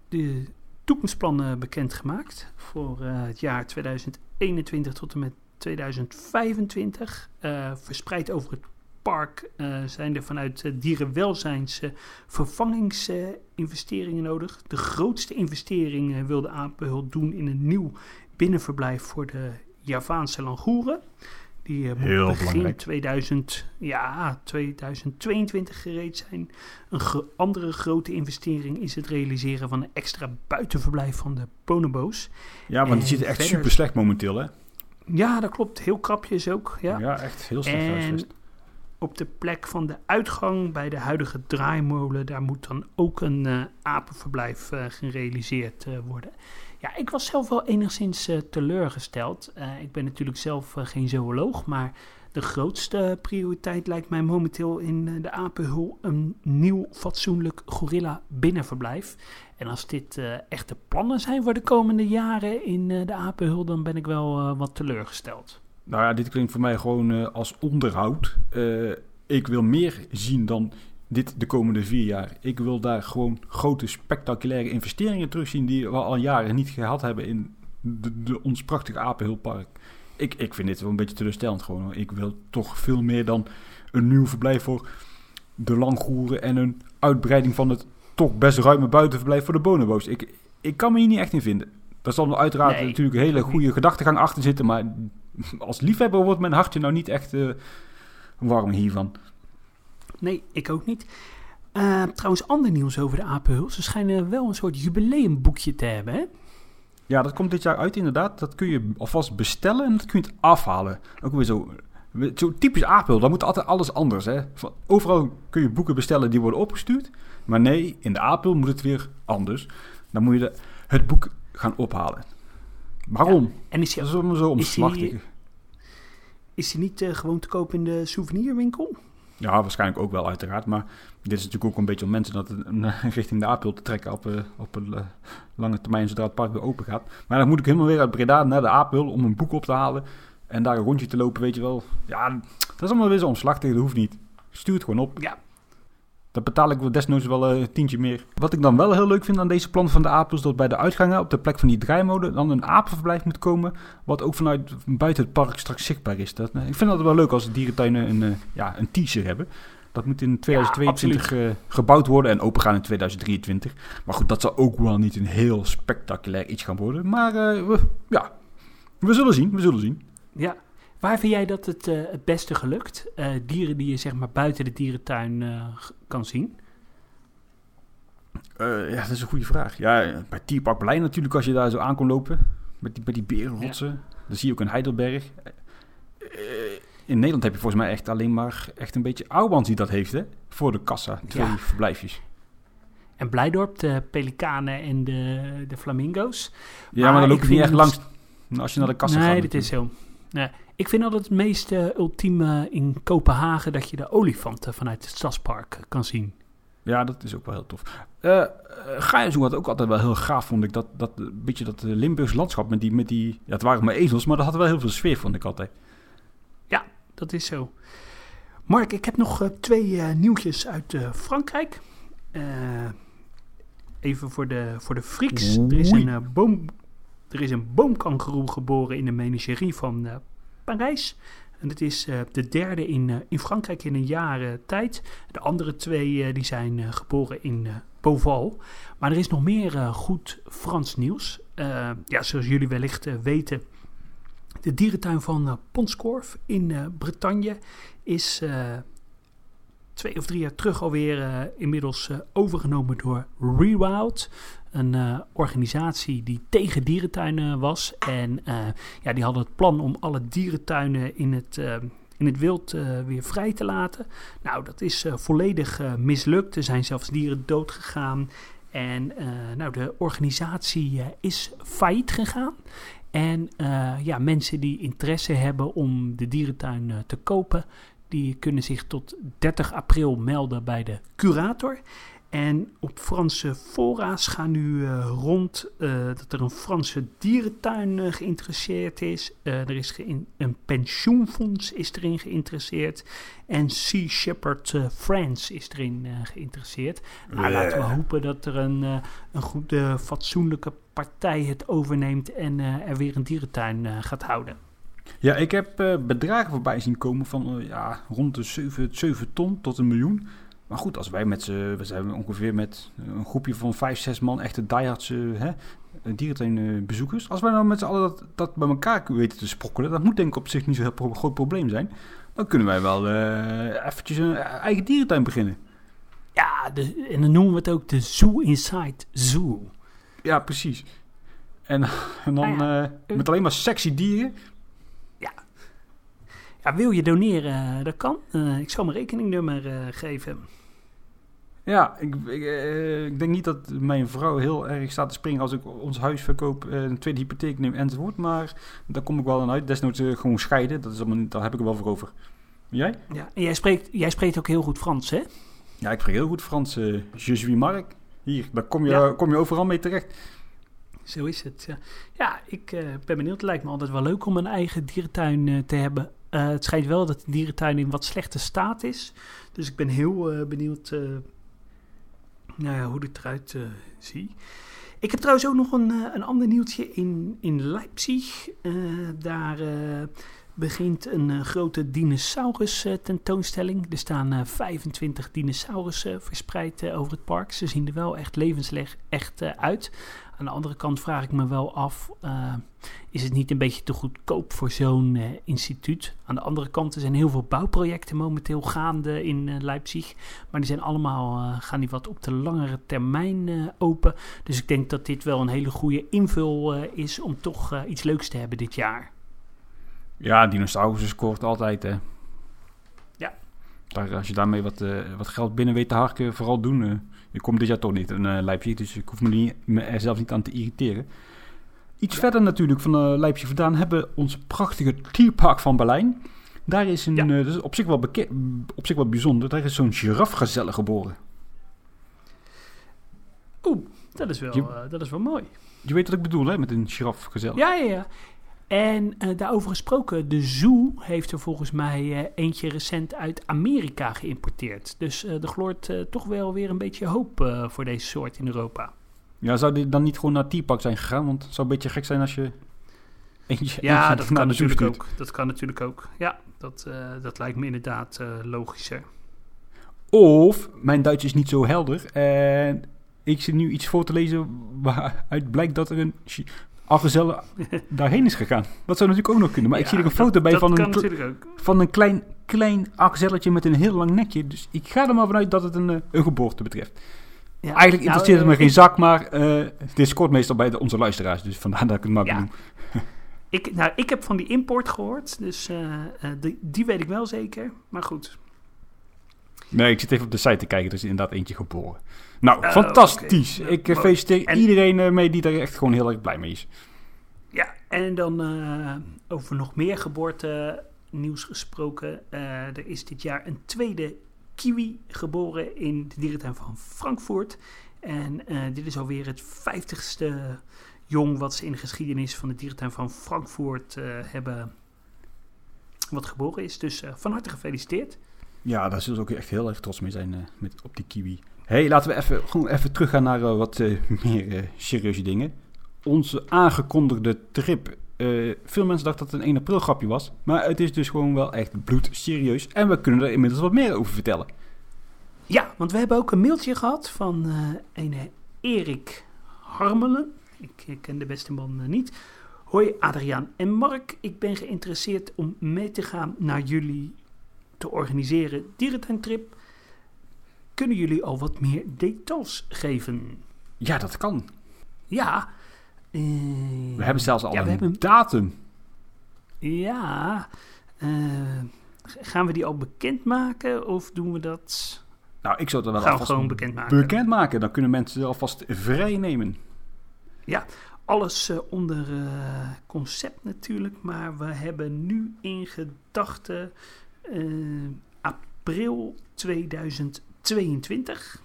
de toekomstplannen bekendgemaakt voor het jaar 2021 tot en met 2025. Uh, verspreid over het park zijn er vanuit uh, dierenwelzijns vervangingsinvesteringen nodig. De grootste investering wil de Apenhult doen in een nieuw binnenverblijf voor de Javaanse langoeren. Die uh, moet begin 2000, ja, 2022 gereed zijn. Een gro andere grote investering is het realiseren van een extra buitenverblijf van de bonobo's. Ja, want die zitten echt verder... super slecht momenteel, hè? Ja, dat klopt. Heel krapjes ook. Ja, ja echt heel slecht huisvest. op de plek van de uitgang bij de huidige draaimolen, daar moet dan ook een uh, apenverblijf uh, gerealiseerd uh, worden. Ja, ik was zelf wel enigszins teleurgesteld. ik ben natuurlijk zelf geen zooloog, maar de grootste prioriteit lijkt mij momenteel in eh, de Apenhul een nieuw fatsoenlijk gorilla binnenverblijf. En als dit echte plannen zijn voor de komende jaren in de Apenhul, dan ben ik wel wat teleurgesteld. Nou ja, dit klinkt voor mij gewoon als onderhoud. ik wil meer zien dan dit de komende vier jaar. Ik wil daar gewoon grote spectaculaire investeringen terugzien die we al jaren niet gehad hebben in de, de, ons prachtige Apenhulpark. Ik, ik vind dit wel een beetje teleurstellend gewoon. Ik wil toch veel meer dan een nieuw verblijf voor de langgoeren en een uitbreiding van het toch best ruime buitenverblijf voor de bonobo's. Ik, ik kan me hier niet echt in vinden. Daar zal uiteraard natuurlijk een hele goede gedachtegang achter zitten, maar als liefhebber wordt mijn hartje nou niet echt uh, warm hiervan. Nee, ik ook niet. Uh, trouwens, ander nieuws over de Apenhul. Ze schijnen wel een soort jubileumboekje te hebben, hè? Ja, dat komt dit jaar uit inderdaad. Dat kun je alvast bestellen en dat kun je het afhalen. Ook weer zo, zo typisch Apel, dan moet altijd alles anders. Hè? Van, overal kun je boeken bestellen die worden opgestuurd. Maar nee, in de Apel moet het weer anders. Dan moet je de, het boek gaan ophalen. Waarom? en is hij, dat is zo omslachtig. Is hij niet uh, gewoon te koop in de souvenirwinkel? Ja, waarschijnlijk ook wel uiteraard. Maar dit is natuurlijk ook een beetje om mensen dat [laughs] richting de Apel te trekken op, uh, op een uh, lange termijn zodra het park weer open gaat. Maar dan moet ik helemaal weer uit Breda naar de Apel om een boek op te halen. En daar een rondje te lopen, weet je wel. Ja, dat is allemaal weer zo omslachtig, dat hoeft niet. Stuur het gewoon op. Ja, dan betaal ik desnoods wel een tientje meer. Wat ik dan wel heel leuk vind aan deze plan van de Apel... is dat bij de uitgangen op de plek van die draaimode... dan een apenverblijf moet komen... wat ook vanuit buiten het park straks zichtbaar is. Dat, ik vind dat wel leuk als dierentuinen een, uh, ja, een teaser hebben. Dat moet in 2022 ja, uh, gebouwd worden en opengaan in 2023. Maar goed, dat zal ook wel niet een heel spectaculair iets gaan worden. Maar uh, we, ja, we zullen zien, we zullen zien. Ja, Waar vind jij dat het uh, het beste gelukt? Uh, dieren die je zeg maar buiten de dierentuin uh, kan zien? ja, dat is een goede vraag. Ja, bij Tierpark Berlijn natuurlijk als je daar zo aan kon lopen. Met die, bij die berenrotsen. Ja. Dan zie je ook een Heidelberg. in Nederland heb je volgens mij echt alleen maar echt een beetje Ouwans die dat heeft, hè? Voor de kassa, twee ja. verblijfjes. En Blijdorp, de pelikanen en de, de flamingo's. Ja, maar, maar dan loop je niet echt langs als je naar de kassa nee, gaat. Nee, dit is zo. Nee, ik vind altijd het meest uh, ultieme in Kopenhagen dat je de olifanten vanuit het stadspark kan zien. Ja, dat is ook wel heel tof. Uh, uh had ook altijd wel heel gaaf, vond ik. Dat, dat een beetje dat Limburgs landschap met die, met die... Ja, het waren maar ezels, maar dat had wel heel veel sfeer, vond ik altijd. Ja, dat is zo. Mark, ik heb nog uh, twee uh, nieuwtjes uit Frankrijk. even voor de, voor de Friks. Er is een boom... Er is een boomkangeroe geboren in de menagerie van Parijs. En het is uh, de derde in, uh, in Frankrijk in een jaar uh, tijd. De andere twee die zijn geboren in Beauval. Maar er is nog meer goed Frans nieuws. ja, zoals jullie wellicht weten, de dierentuin van Ponscorf in Bretagne is twee of drie jaar terug alweer inmiddels overgenomen door Rewild een uh, organisatie die tegen dierentuinen was. En uh, ja, die hadden het plan om alle dierentuinen in het, uh, in het wild weer vrij te laten. Nou, dat is volledig mislukt. Er zijn zelfs dieren dood gegaan. En nou, de organisatie is failliet gegaan. En ja, mensen die interesse hebben om de dierentuin te kopen, die kunnen zich tot 30 april melden bij de curator. En op Franse fora's gaan nu uh, rond uh, dat er een Franse dierentuin uh, geïnteresseerd is. er is een pensioenfonds is erin geïnteresseerd. En Sea Shepherd France is erin geïnteresseerd. Nou, laten we hopen dat er een, een goede, fatsoenlijke partij het overneemt en er weer een dierentuin gaat houden. Ja, ik heb bedragen voorbij zien komen van ja, rond de 7, 7 ton tot een miljoen. Maar goed, als wij met z'n, we zijn ongeveer met een groepje van vijf, zes man, echte diehards uh, dierentuinbezoekers. Als wij nou met z'n allen dat, dat bij elkaar weten te sprokkelen, dat moet denk ik op zich niet zo'n heel groot probleem zijn. Dan kunnen wij wel uh, eventjes een eigen dierentuin beginnen. Ja, de, en dan noemen we het ook de Zoo Inside Zoo. Ja, precies. En, en dan nou uh, met alleen maar sexy dieren. Ja. Ja, wil je doneren? Dat kan. ik zal mijn rekeningnummer geven. Ja, ik, ik, eh, ik denk niet dat mijn vrouw heel erg staat te springen als ik ons huis verkoop, eh, een tweede hypotheek neem enzovoort. Maar daar kom ik wel aan uit. Desnoods eh, gewoon scheiden, dat is allemaal, daar heb ik er wel voor over. Jij? Ja, en jij spreekt, jij spreekt ook heel goed Frans, hè? Ja, ik spreek heel goed Frans. je suis Mark. Hier, daar kom je, Ja. kom je overal mee terecht. Zo is het. Ja, ja ik ben benieuwd. Het lijkt me altijd wel leuk om een eigen dierentuin te hebben. Het schijnt wel dat de dierentuin in wat slechte staat is. Dus ik ben heel benieuwd nou ja, hoe het eruit eh ziet. Ik heb trouwens ook nog een, eh, een ander nieuwtje in, in Leipzig. Eh, daar begint een grote dinosaurus tentoonstelling. Er staan eh, 25 dinosaurussen verspreid over het park. Ze zien er wel echt levensleg echt eh, uit. Aan de andere kant vraag ik me wel af, eh, is het niet een beetje te goedkoop voor zo'n eh, instituut? Aan de andere kant, er zijn heel veel bouwprojecten momenteel gaande in eh, Leipzig. Maar die zijn allemaal, gaan die wat op de langere termijn open. Dus ik denk dat dit wel een hele goede invul is om toch iets leuks te hebben dit jaar. Ja, dinosaurus scoort altijd, hè. Ja. Daar, als je daarmee wat, wat geld binnen weet te harken, vooral doen. Je komt dit jaar toch niet in eh, Leipzig, dus ik hoef me, niet, me er zelf niet aan te irriteren. Iets verder natuurlijk van eh, Leipzig vandaan hebben we ons prachtige tierpark van Berlijn. Daar is een, Ja. eh, dat is op zich wel op zich wel bijzonder, daar is zo'n girafgezelle geboren. Oeh, dat is wel, Je- eh, dat is wel mooi. Je weet wat ik bedoel, hè, met een girafgezelle. Ja, ja, ja. En eh, daarover gesproken, de Zoo heeft er volgens mij eh, eentje recent uit Amerika geïmporteerd. Dus eh er gloort toch wel weer een beetje hoop voor deze soort in Europa. Ja, zou dit dan niet gewoon naar tierpark zijn gegaan? Want het zou een beetje gek zijn als je eentje, Ja, eentje dat naar kan natuurlijk ook. Dat kan natuurlijk ook. Ja, dat, dat lijkt me inderdaad logischer. Of mijn Duits is niet zo helder en ik zit nu iets voor te lezen waaruit blijkt dat er een Agazelle daarheen is gegaan. Dat zou natuurlijk ook nog kunnen. Maar ik zie er een dat- foto bij dat van een, van een klein, klein Agazelletje met een heel lang nekje. Dus ik ga er maar vanuit dat het een, eh, een geboorte betreft. Ja, Eigenlijk nou, interesseert het eh, me geen ik- zak, maar eh dit scoort meestal bij de, onze luisteraars. Dus vandaar dat ik het maar Ja. Ik, nou, ik heb van die import gehoord, dus eh, eh, die, die weet ik wel zeker. Maar goed. Nee, ik zit even op de site te kijken. Er is inderdaad eentje geboren. Nou, Oh, fantastisch. Ik eh, feliciteer En- iedereen eh, mee die er echt gewoon heel erg blij mee is. Ja, en dan eh, over nog meer geboorte nieuws gesproken. Er is dit jaar een tweede kiwi geboren in de dierentuin van Frankfurt. En dit is alweer het vijftigste jong wat ze in de geschiedenis van de dierentuin van Frankfurt hebben wat geboren is. Dus van harte gefeliciteerd. Ja, daar zullen ze ook echt heel erg trots mee zijn eh, met, op die kiwi. hey, laten we even, gewoon even teruggaan naar eh, wat eh, [laughs] meer serieuze dingen. Onze aangekondigde trip. Veel mensen dachten dat het een 1 april grapje was. Maar het is dus gewoon wel echt bloedserieus. En we kunnen er inmiddels wat meer over vertellen. Ja, want we hebben ook een mailtje gehad van een Erik Harmelen. Ik, ken de beste man niet. Hoi Adriaan en Mark, ik ben geïnteresseerd om mee te gaan naar jullie te organiseren dierentuintrip. Kunnen jullie al wat meer details geven? Ja, dat kan. Ja. eh, We hebben zelfs al ja, een hebben- datum. Ja. eh, gaan we die al bekendmaken of doen we dat? Nou, ik zou het er wel Gaan gewoon bekendmaken. bekendmaken. Dan kunnen mensen alvast vrij nemen. Alles eh, onder concept natuurlijk, maar we hebben nu in gedachten april 2022.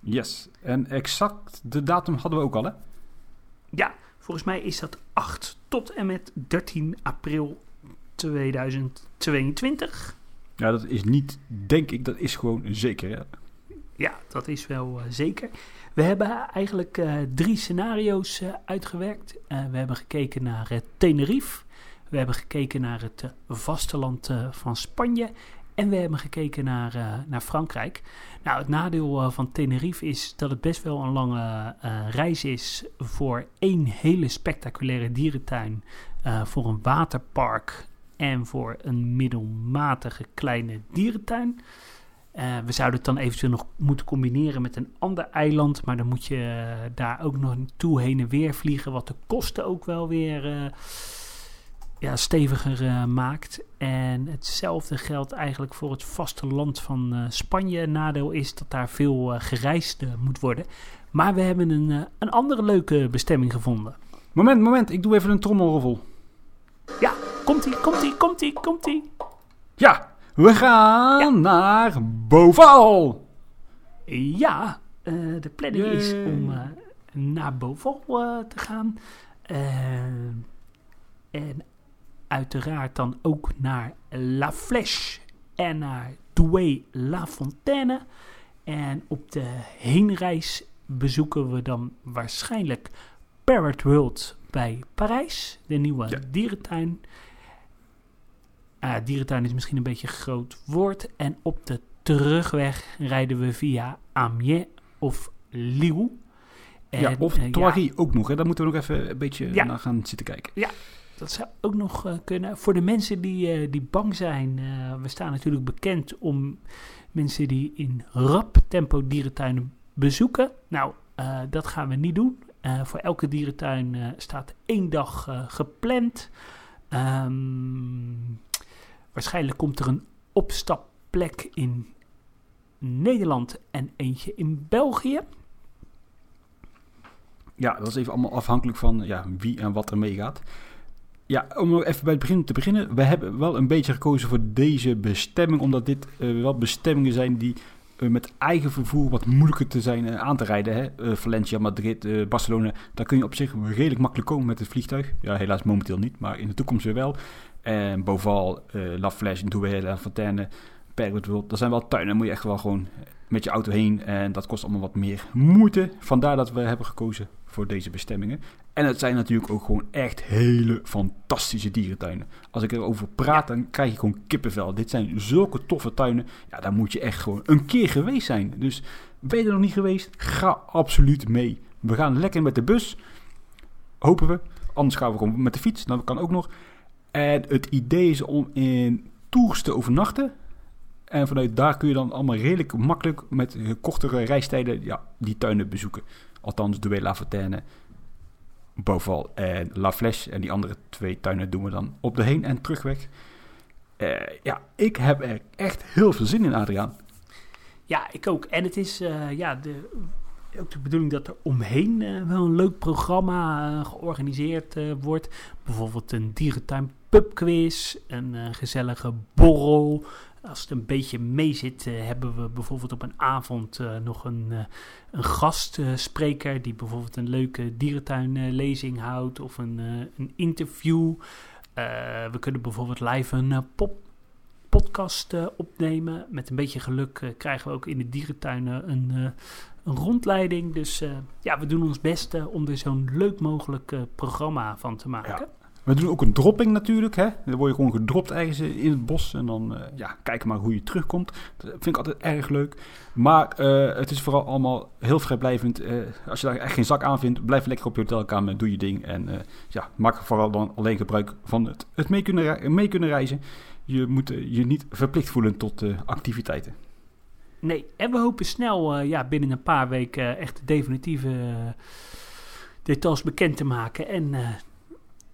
Yes. En exact de datum hadden we ook al, hè? Ja, volgens mij is dat 8 tot en met 13 april 2022. Ja, dat is niet, denk ik, dat is gewoon zeker. Ja. Ja, dat is wel eh, zeker. We hebben eigenlijk eh, drie scenario's eh, uitgewerkt. Eh, we hebben gekeken naar eh, Tenerife. We hebben gekeken naar het eh, vasteland eh, van Spanje. En we hebben gekeken naar, eh, naar Frankrijk. Nou, het nadeel van Tenerife is dat het best wel een lange reis is voor één hele spectaculaire dierentuin. voor een waterpark en voor een middelmatige kleine dierentuin. We zouden het dan eventueel nog moeten combineren met een ander eiland. Maar dan moet je daar ook nog toe heen en weer vliegen. Wat de kosten ook wel weer ja, steviger maakt. En hetzelfde geldt eigenlijk voor het vasteland van Spanje. Nadeel is dat daar veel gereisd moet worden. Maar we hebben een, een andere leuke bestemming gevonden. Moment, moment. Ik doe even een trommelroffel. Ja, komt-ie, komt-ie, komt-ie, komt-ie. Ja, we gaan naar Boval. Ja, de planning is om naar Boval te gaan. en uiteraard dan ook naar La Flèche en naar Douai La Fontaine. En op de heenreis bezoeken we dan waarschijnlijk Parrot World bij Parijs, de nieuwe ja. dierentuin. Uh, dierentuin is misschien een beetje een groot woord. En op de terugweg rijden we via Amiens of Lille. En, ja, of uh, ook nog. Hè? Daar moeten we nog even een beetje naar gaan zitten kijken. Ja, dat zou ook nog uh, kunnen. Voor de mensen die, uh, die bang zijn, we staan natuurlijk bekend om mensen die in rap tempo dierentuinen bezoeken. Nou, dat gaan we niet doen. voor elke dierentuin staat één dag gepland. Um, Waarschijnlijk komt er een opstapplek in Nederland en eentje in België. Ja, dat is even allemaal afhankelijk van ja, wie en wat er meegaat. Ja, om even bij het begin te beginnen. We hebben wel een beetje gekozen voor deze bestemming, omdat dit uh, wel bestemmingen zijn die uh, met eigen vervoer wat moeilijker te zijn uh, aan te rijden. Hè? Valencia, Madrid, Barcelona, daar kun je op zich redelijk makkelijk komen met het vliegtuig. Ja, helaas momenteel niet, maar in de toekomst weer wel. En Boval, La Flèche, Douai, La Fontaine, Pergot Dat zijn wel tuinen, moet je echt wel gewoon met je auto heen. En dat kost allemaal wat meer moeite. Vandaar dat we hebben gekozen voor deze bestemmingen. En het zijn natuurlijk ook gewoon echt hele fantastische dierentuinen. Als ik erover praat, dan krijg je gewoon kippenvel. Dit zijn zulke toffe tuinen. Ja, daar moet je echt gewoon een keer geweest zijn. Dus ben je er nog niet geweest? Ga absoluut mee. We gaan lekker met de bus. Hopen we. Anders gaan we gewoon met de fiets. Dat kan ook nog. En het idee is om in Tours te overnachten. En vanuit daar kun je dan allemaal redelijk makkelijk met kortere reistijden ja, die tuinen bezoeken. Althans, de La Fontaine, Beauval en La Flèche. En die andere twee tuinen doen we dan op de heen- en terugweg. Uh, ja, ik heb er echt heel veel zin in, Adriaan. Ja, ik ook. En het is uh, ja, de, ook de bedoeling dat er omheen wel een leuk programma georganiseerd wordt. Bijvoorbeeld een dierentuin pubquiz, een gezellige borrel. Als het een beetje mee zit, uh, hebben we bijvoorbeeld op een avond uh, nog een, een gastspreker die bijvoorbeeld een leuke dierentuinlezing houdt of een, een interview. we kunnen bijvoorbeeld live een pop podcast opnemen. Met een beetje geluk krijgen we ook in de dierentuinen een, een rondleiding. Dus ja, we doen ons best om er zo'n leuk mogelijk programma van te maken. Ja. We doen ook een dropping natuurlijk. Hè? Dan word je gewoon gedropt ergens in het bos. En dan uh, ja, kijken maar hoe je terugkomt. Dat vind ik altijd erg leuk. Maar uh, het is vooral allemaal heel vrijblijvend. Uh, als je daar echt geen zak aan vindt, blijf lekker op je hotelkamer. Doe je ding. En ja, maak vooral dan alleen gebruik van het, het mee, kunnen, mee kunnen reizen. Je moet je niet verplicht voelen tot activiteiten. Nee, en we hopen snel ja, binnen een paar weken echt definitieve details bekend te maken. En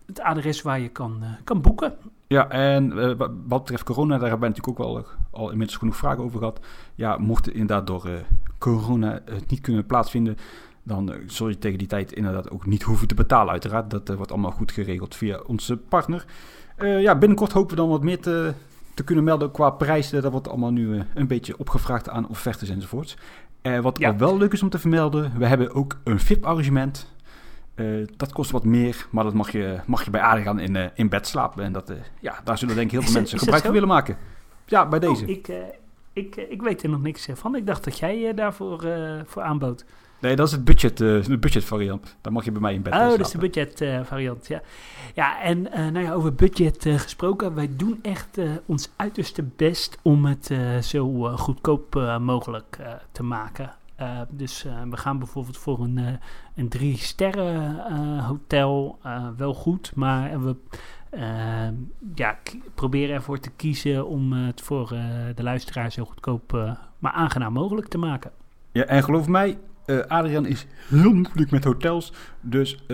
het adres waar je kan, uh, kan boeken. Ja, en uh, wat betreft corona, daar hebben we natuurlijk ook wel al inmiddels genoeg vragen over gehad. Ja, mocht het inderdaad door uh, corona het niet kunnen plaatsvinden, dan zul je tegen die tijd inderdaad ook niet hoeven te betalen. Uiteraard, dat wordt allemaal goed geregeld via onze partner. ja, binnenkort hopen we dan wat meer te, te kunnen melden qua prijzen. Dat wordt allemaal nu een beetje opgevraagd aan offertes enzovoorts. wat ja. al wel leuk is om te vermelden, we hebben ook een VIP-arrangement. Uh, dat kost wat meer, maar dat mag je, mag je bij Adriaan in, uh, in bed slapen. En dat, uh, ja, daar zullen denk ik heel veel mensen gebruik van willen maken. Ja, bij deze. Oh, ik, ik, ik weet er nog niks van. Ik dacht dat jij daarvoor voor aanbood. Nee, dat is het budget, de budget variant. Dan mag je bij mij in bed Oh, dat is de budget variant, ja. Ja, en nou ja, over budget gesproken. Wij doen echt ons uiterste best om het zo goedkoop mogelijk te maken. Uh, dus uh, we gaan bijvoorbeeld voor een, uh, een drie sterren hotel wel goed, maar we ja, proberen ervoor te kiezen om het voor de luisteraar zo goedkoop maar aangenaam mogelijk te maken. Ja, en geloof mij, Adrian is heel moeilijk met hotels, dus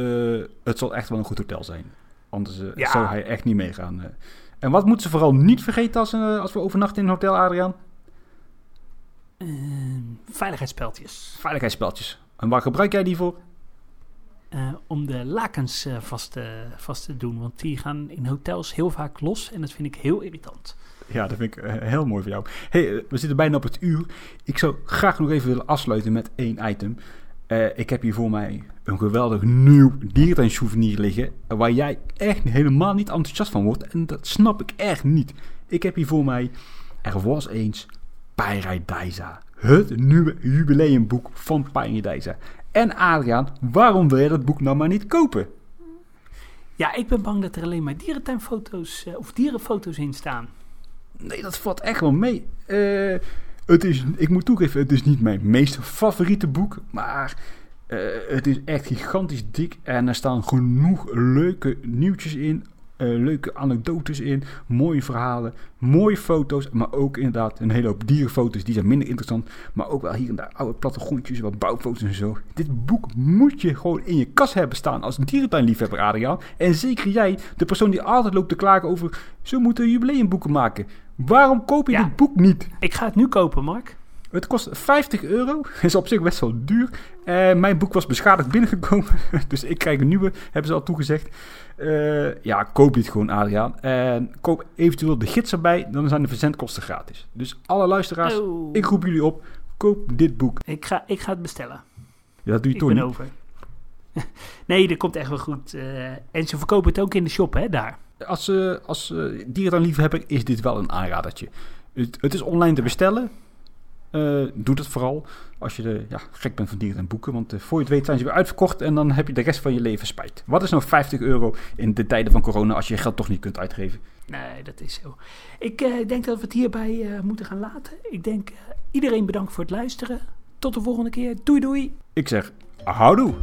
het zal echt wel een goed hotel zijn. Anders eh, Ja. zou hij echt niet meegaan. eh. En wat moeten ze vooral niet vergeten als, eh, als we overnachten in een hotel, Adriaan? Eh, veiligheidsspeltjes. Veiligheidsspeltjes. En waar gebruik jij die voor? Eh, om de lakens eh, vast, te, vast te doen. Want die gaan in hotels heel vaak los. En dat vind ik heel irritant. Ja, dat vind ik eh, heel mooi voor jou. hey, we zitten bijna op het uur. Ik zou graag nog even willen afsluiten met één item. Ik heb hier voor mij een geweldig nieuw dierentuin souvenir liggen. Waar jij echt helemaal niet enthousiast van wordt. En dat snap ik echt niet. Ik heb hier voor mij Er was eens Paradijsa. Het nieuwe jubileumboek van Paradijsa. En Adriaan, waarom wil je dat boek nou maar niet kopen? Ja, ik ben bang dat er alleen maar dierentuinfoto's eh, of dierenfoto's in staan. Nee, dat valt echt wel mee. Eh, het is, ik moet toegeven, het is niet mijn meest favoriete boek. Maar eh, het is echt gigantisch dik. En er staan genoeg leuke nieuwtjes in. Eh, leuke anekdotes in. Mooie verhalen. Mooie foto's. Maar ook inderdaad een hele hoop dierenfoto's. Die zijn minder interessant. Maar ook wel hier en daar oude plattegrondjes. Wat bouwfoto's en zo. Dit boek moet je gewoon in je kas hebben staan. Als dierentuinliefhebber, Adriaan. En zeker jij, de persoon die altijd loopt te klagen over. Ze moeten jubileumboeken maken. Waarom koop je Ja. dit boek niet? Ik ga het nu kopen, Mark. Het kost 50 euro. [laughs] Is op zich best wel duur. Eh, mijn boek was beschadigd binnengekomen. [laughs] Dus ik krijg een nieuwe, hebben ze al toegezegd. Eh, ja, koop dit gewoon, Adriaan. En koop eventueel de gids erbij. Dan zijn de verzendkosten gratis. Dus alle luisteraars, Oh. ik roep jullie op. Koop dit boek. Ik ga, ik ga het bestellen. Ja, dat doe je Ik toch ben niet. over. [laughs] nee, dat komt echt wel goed. eh, en ze verkopen het ook in de shop, hè, daar. Als, eh als uh, dierentuinliefhebber is dit wel een aanradertje. Het, het is online te bestellen. Eh, doe dat vooral als je de, ja, gek bent van dieren en boeken. Want eh, voor je het weet zijn ze weer uitverkocht en dan heb je de rest van je leven spijt. Wat is nou 50 euro in de tijden van corona als je je geld toch niet kunt uitgeven? Nee, dat is zo. Ik eh, denk dat we het hierbij moeten gaan laten. Ik denk iedereen bedankt voor het luisteren. Tot de volgende keer. Doei doei. Ik zeg, houdoe!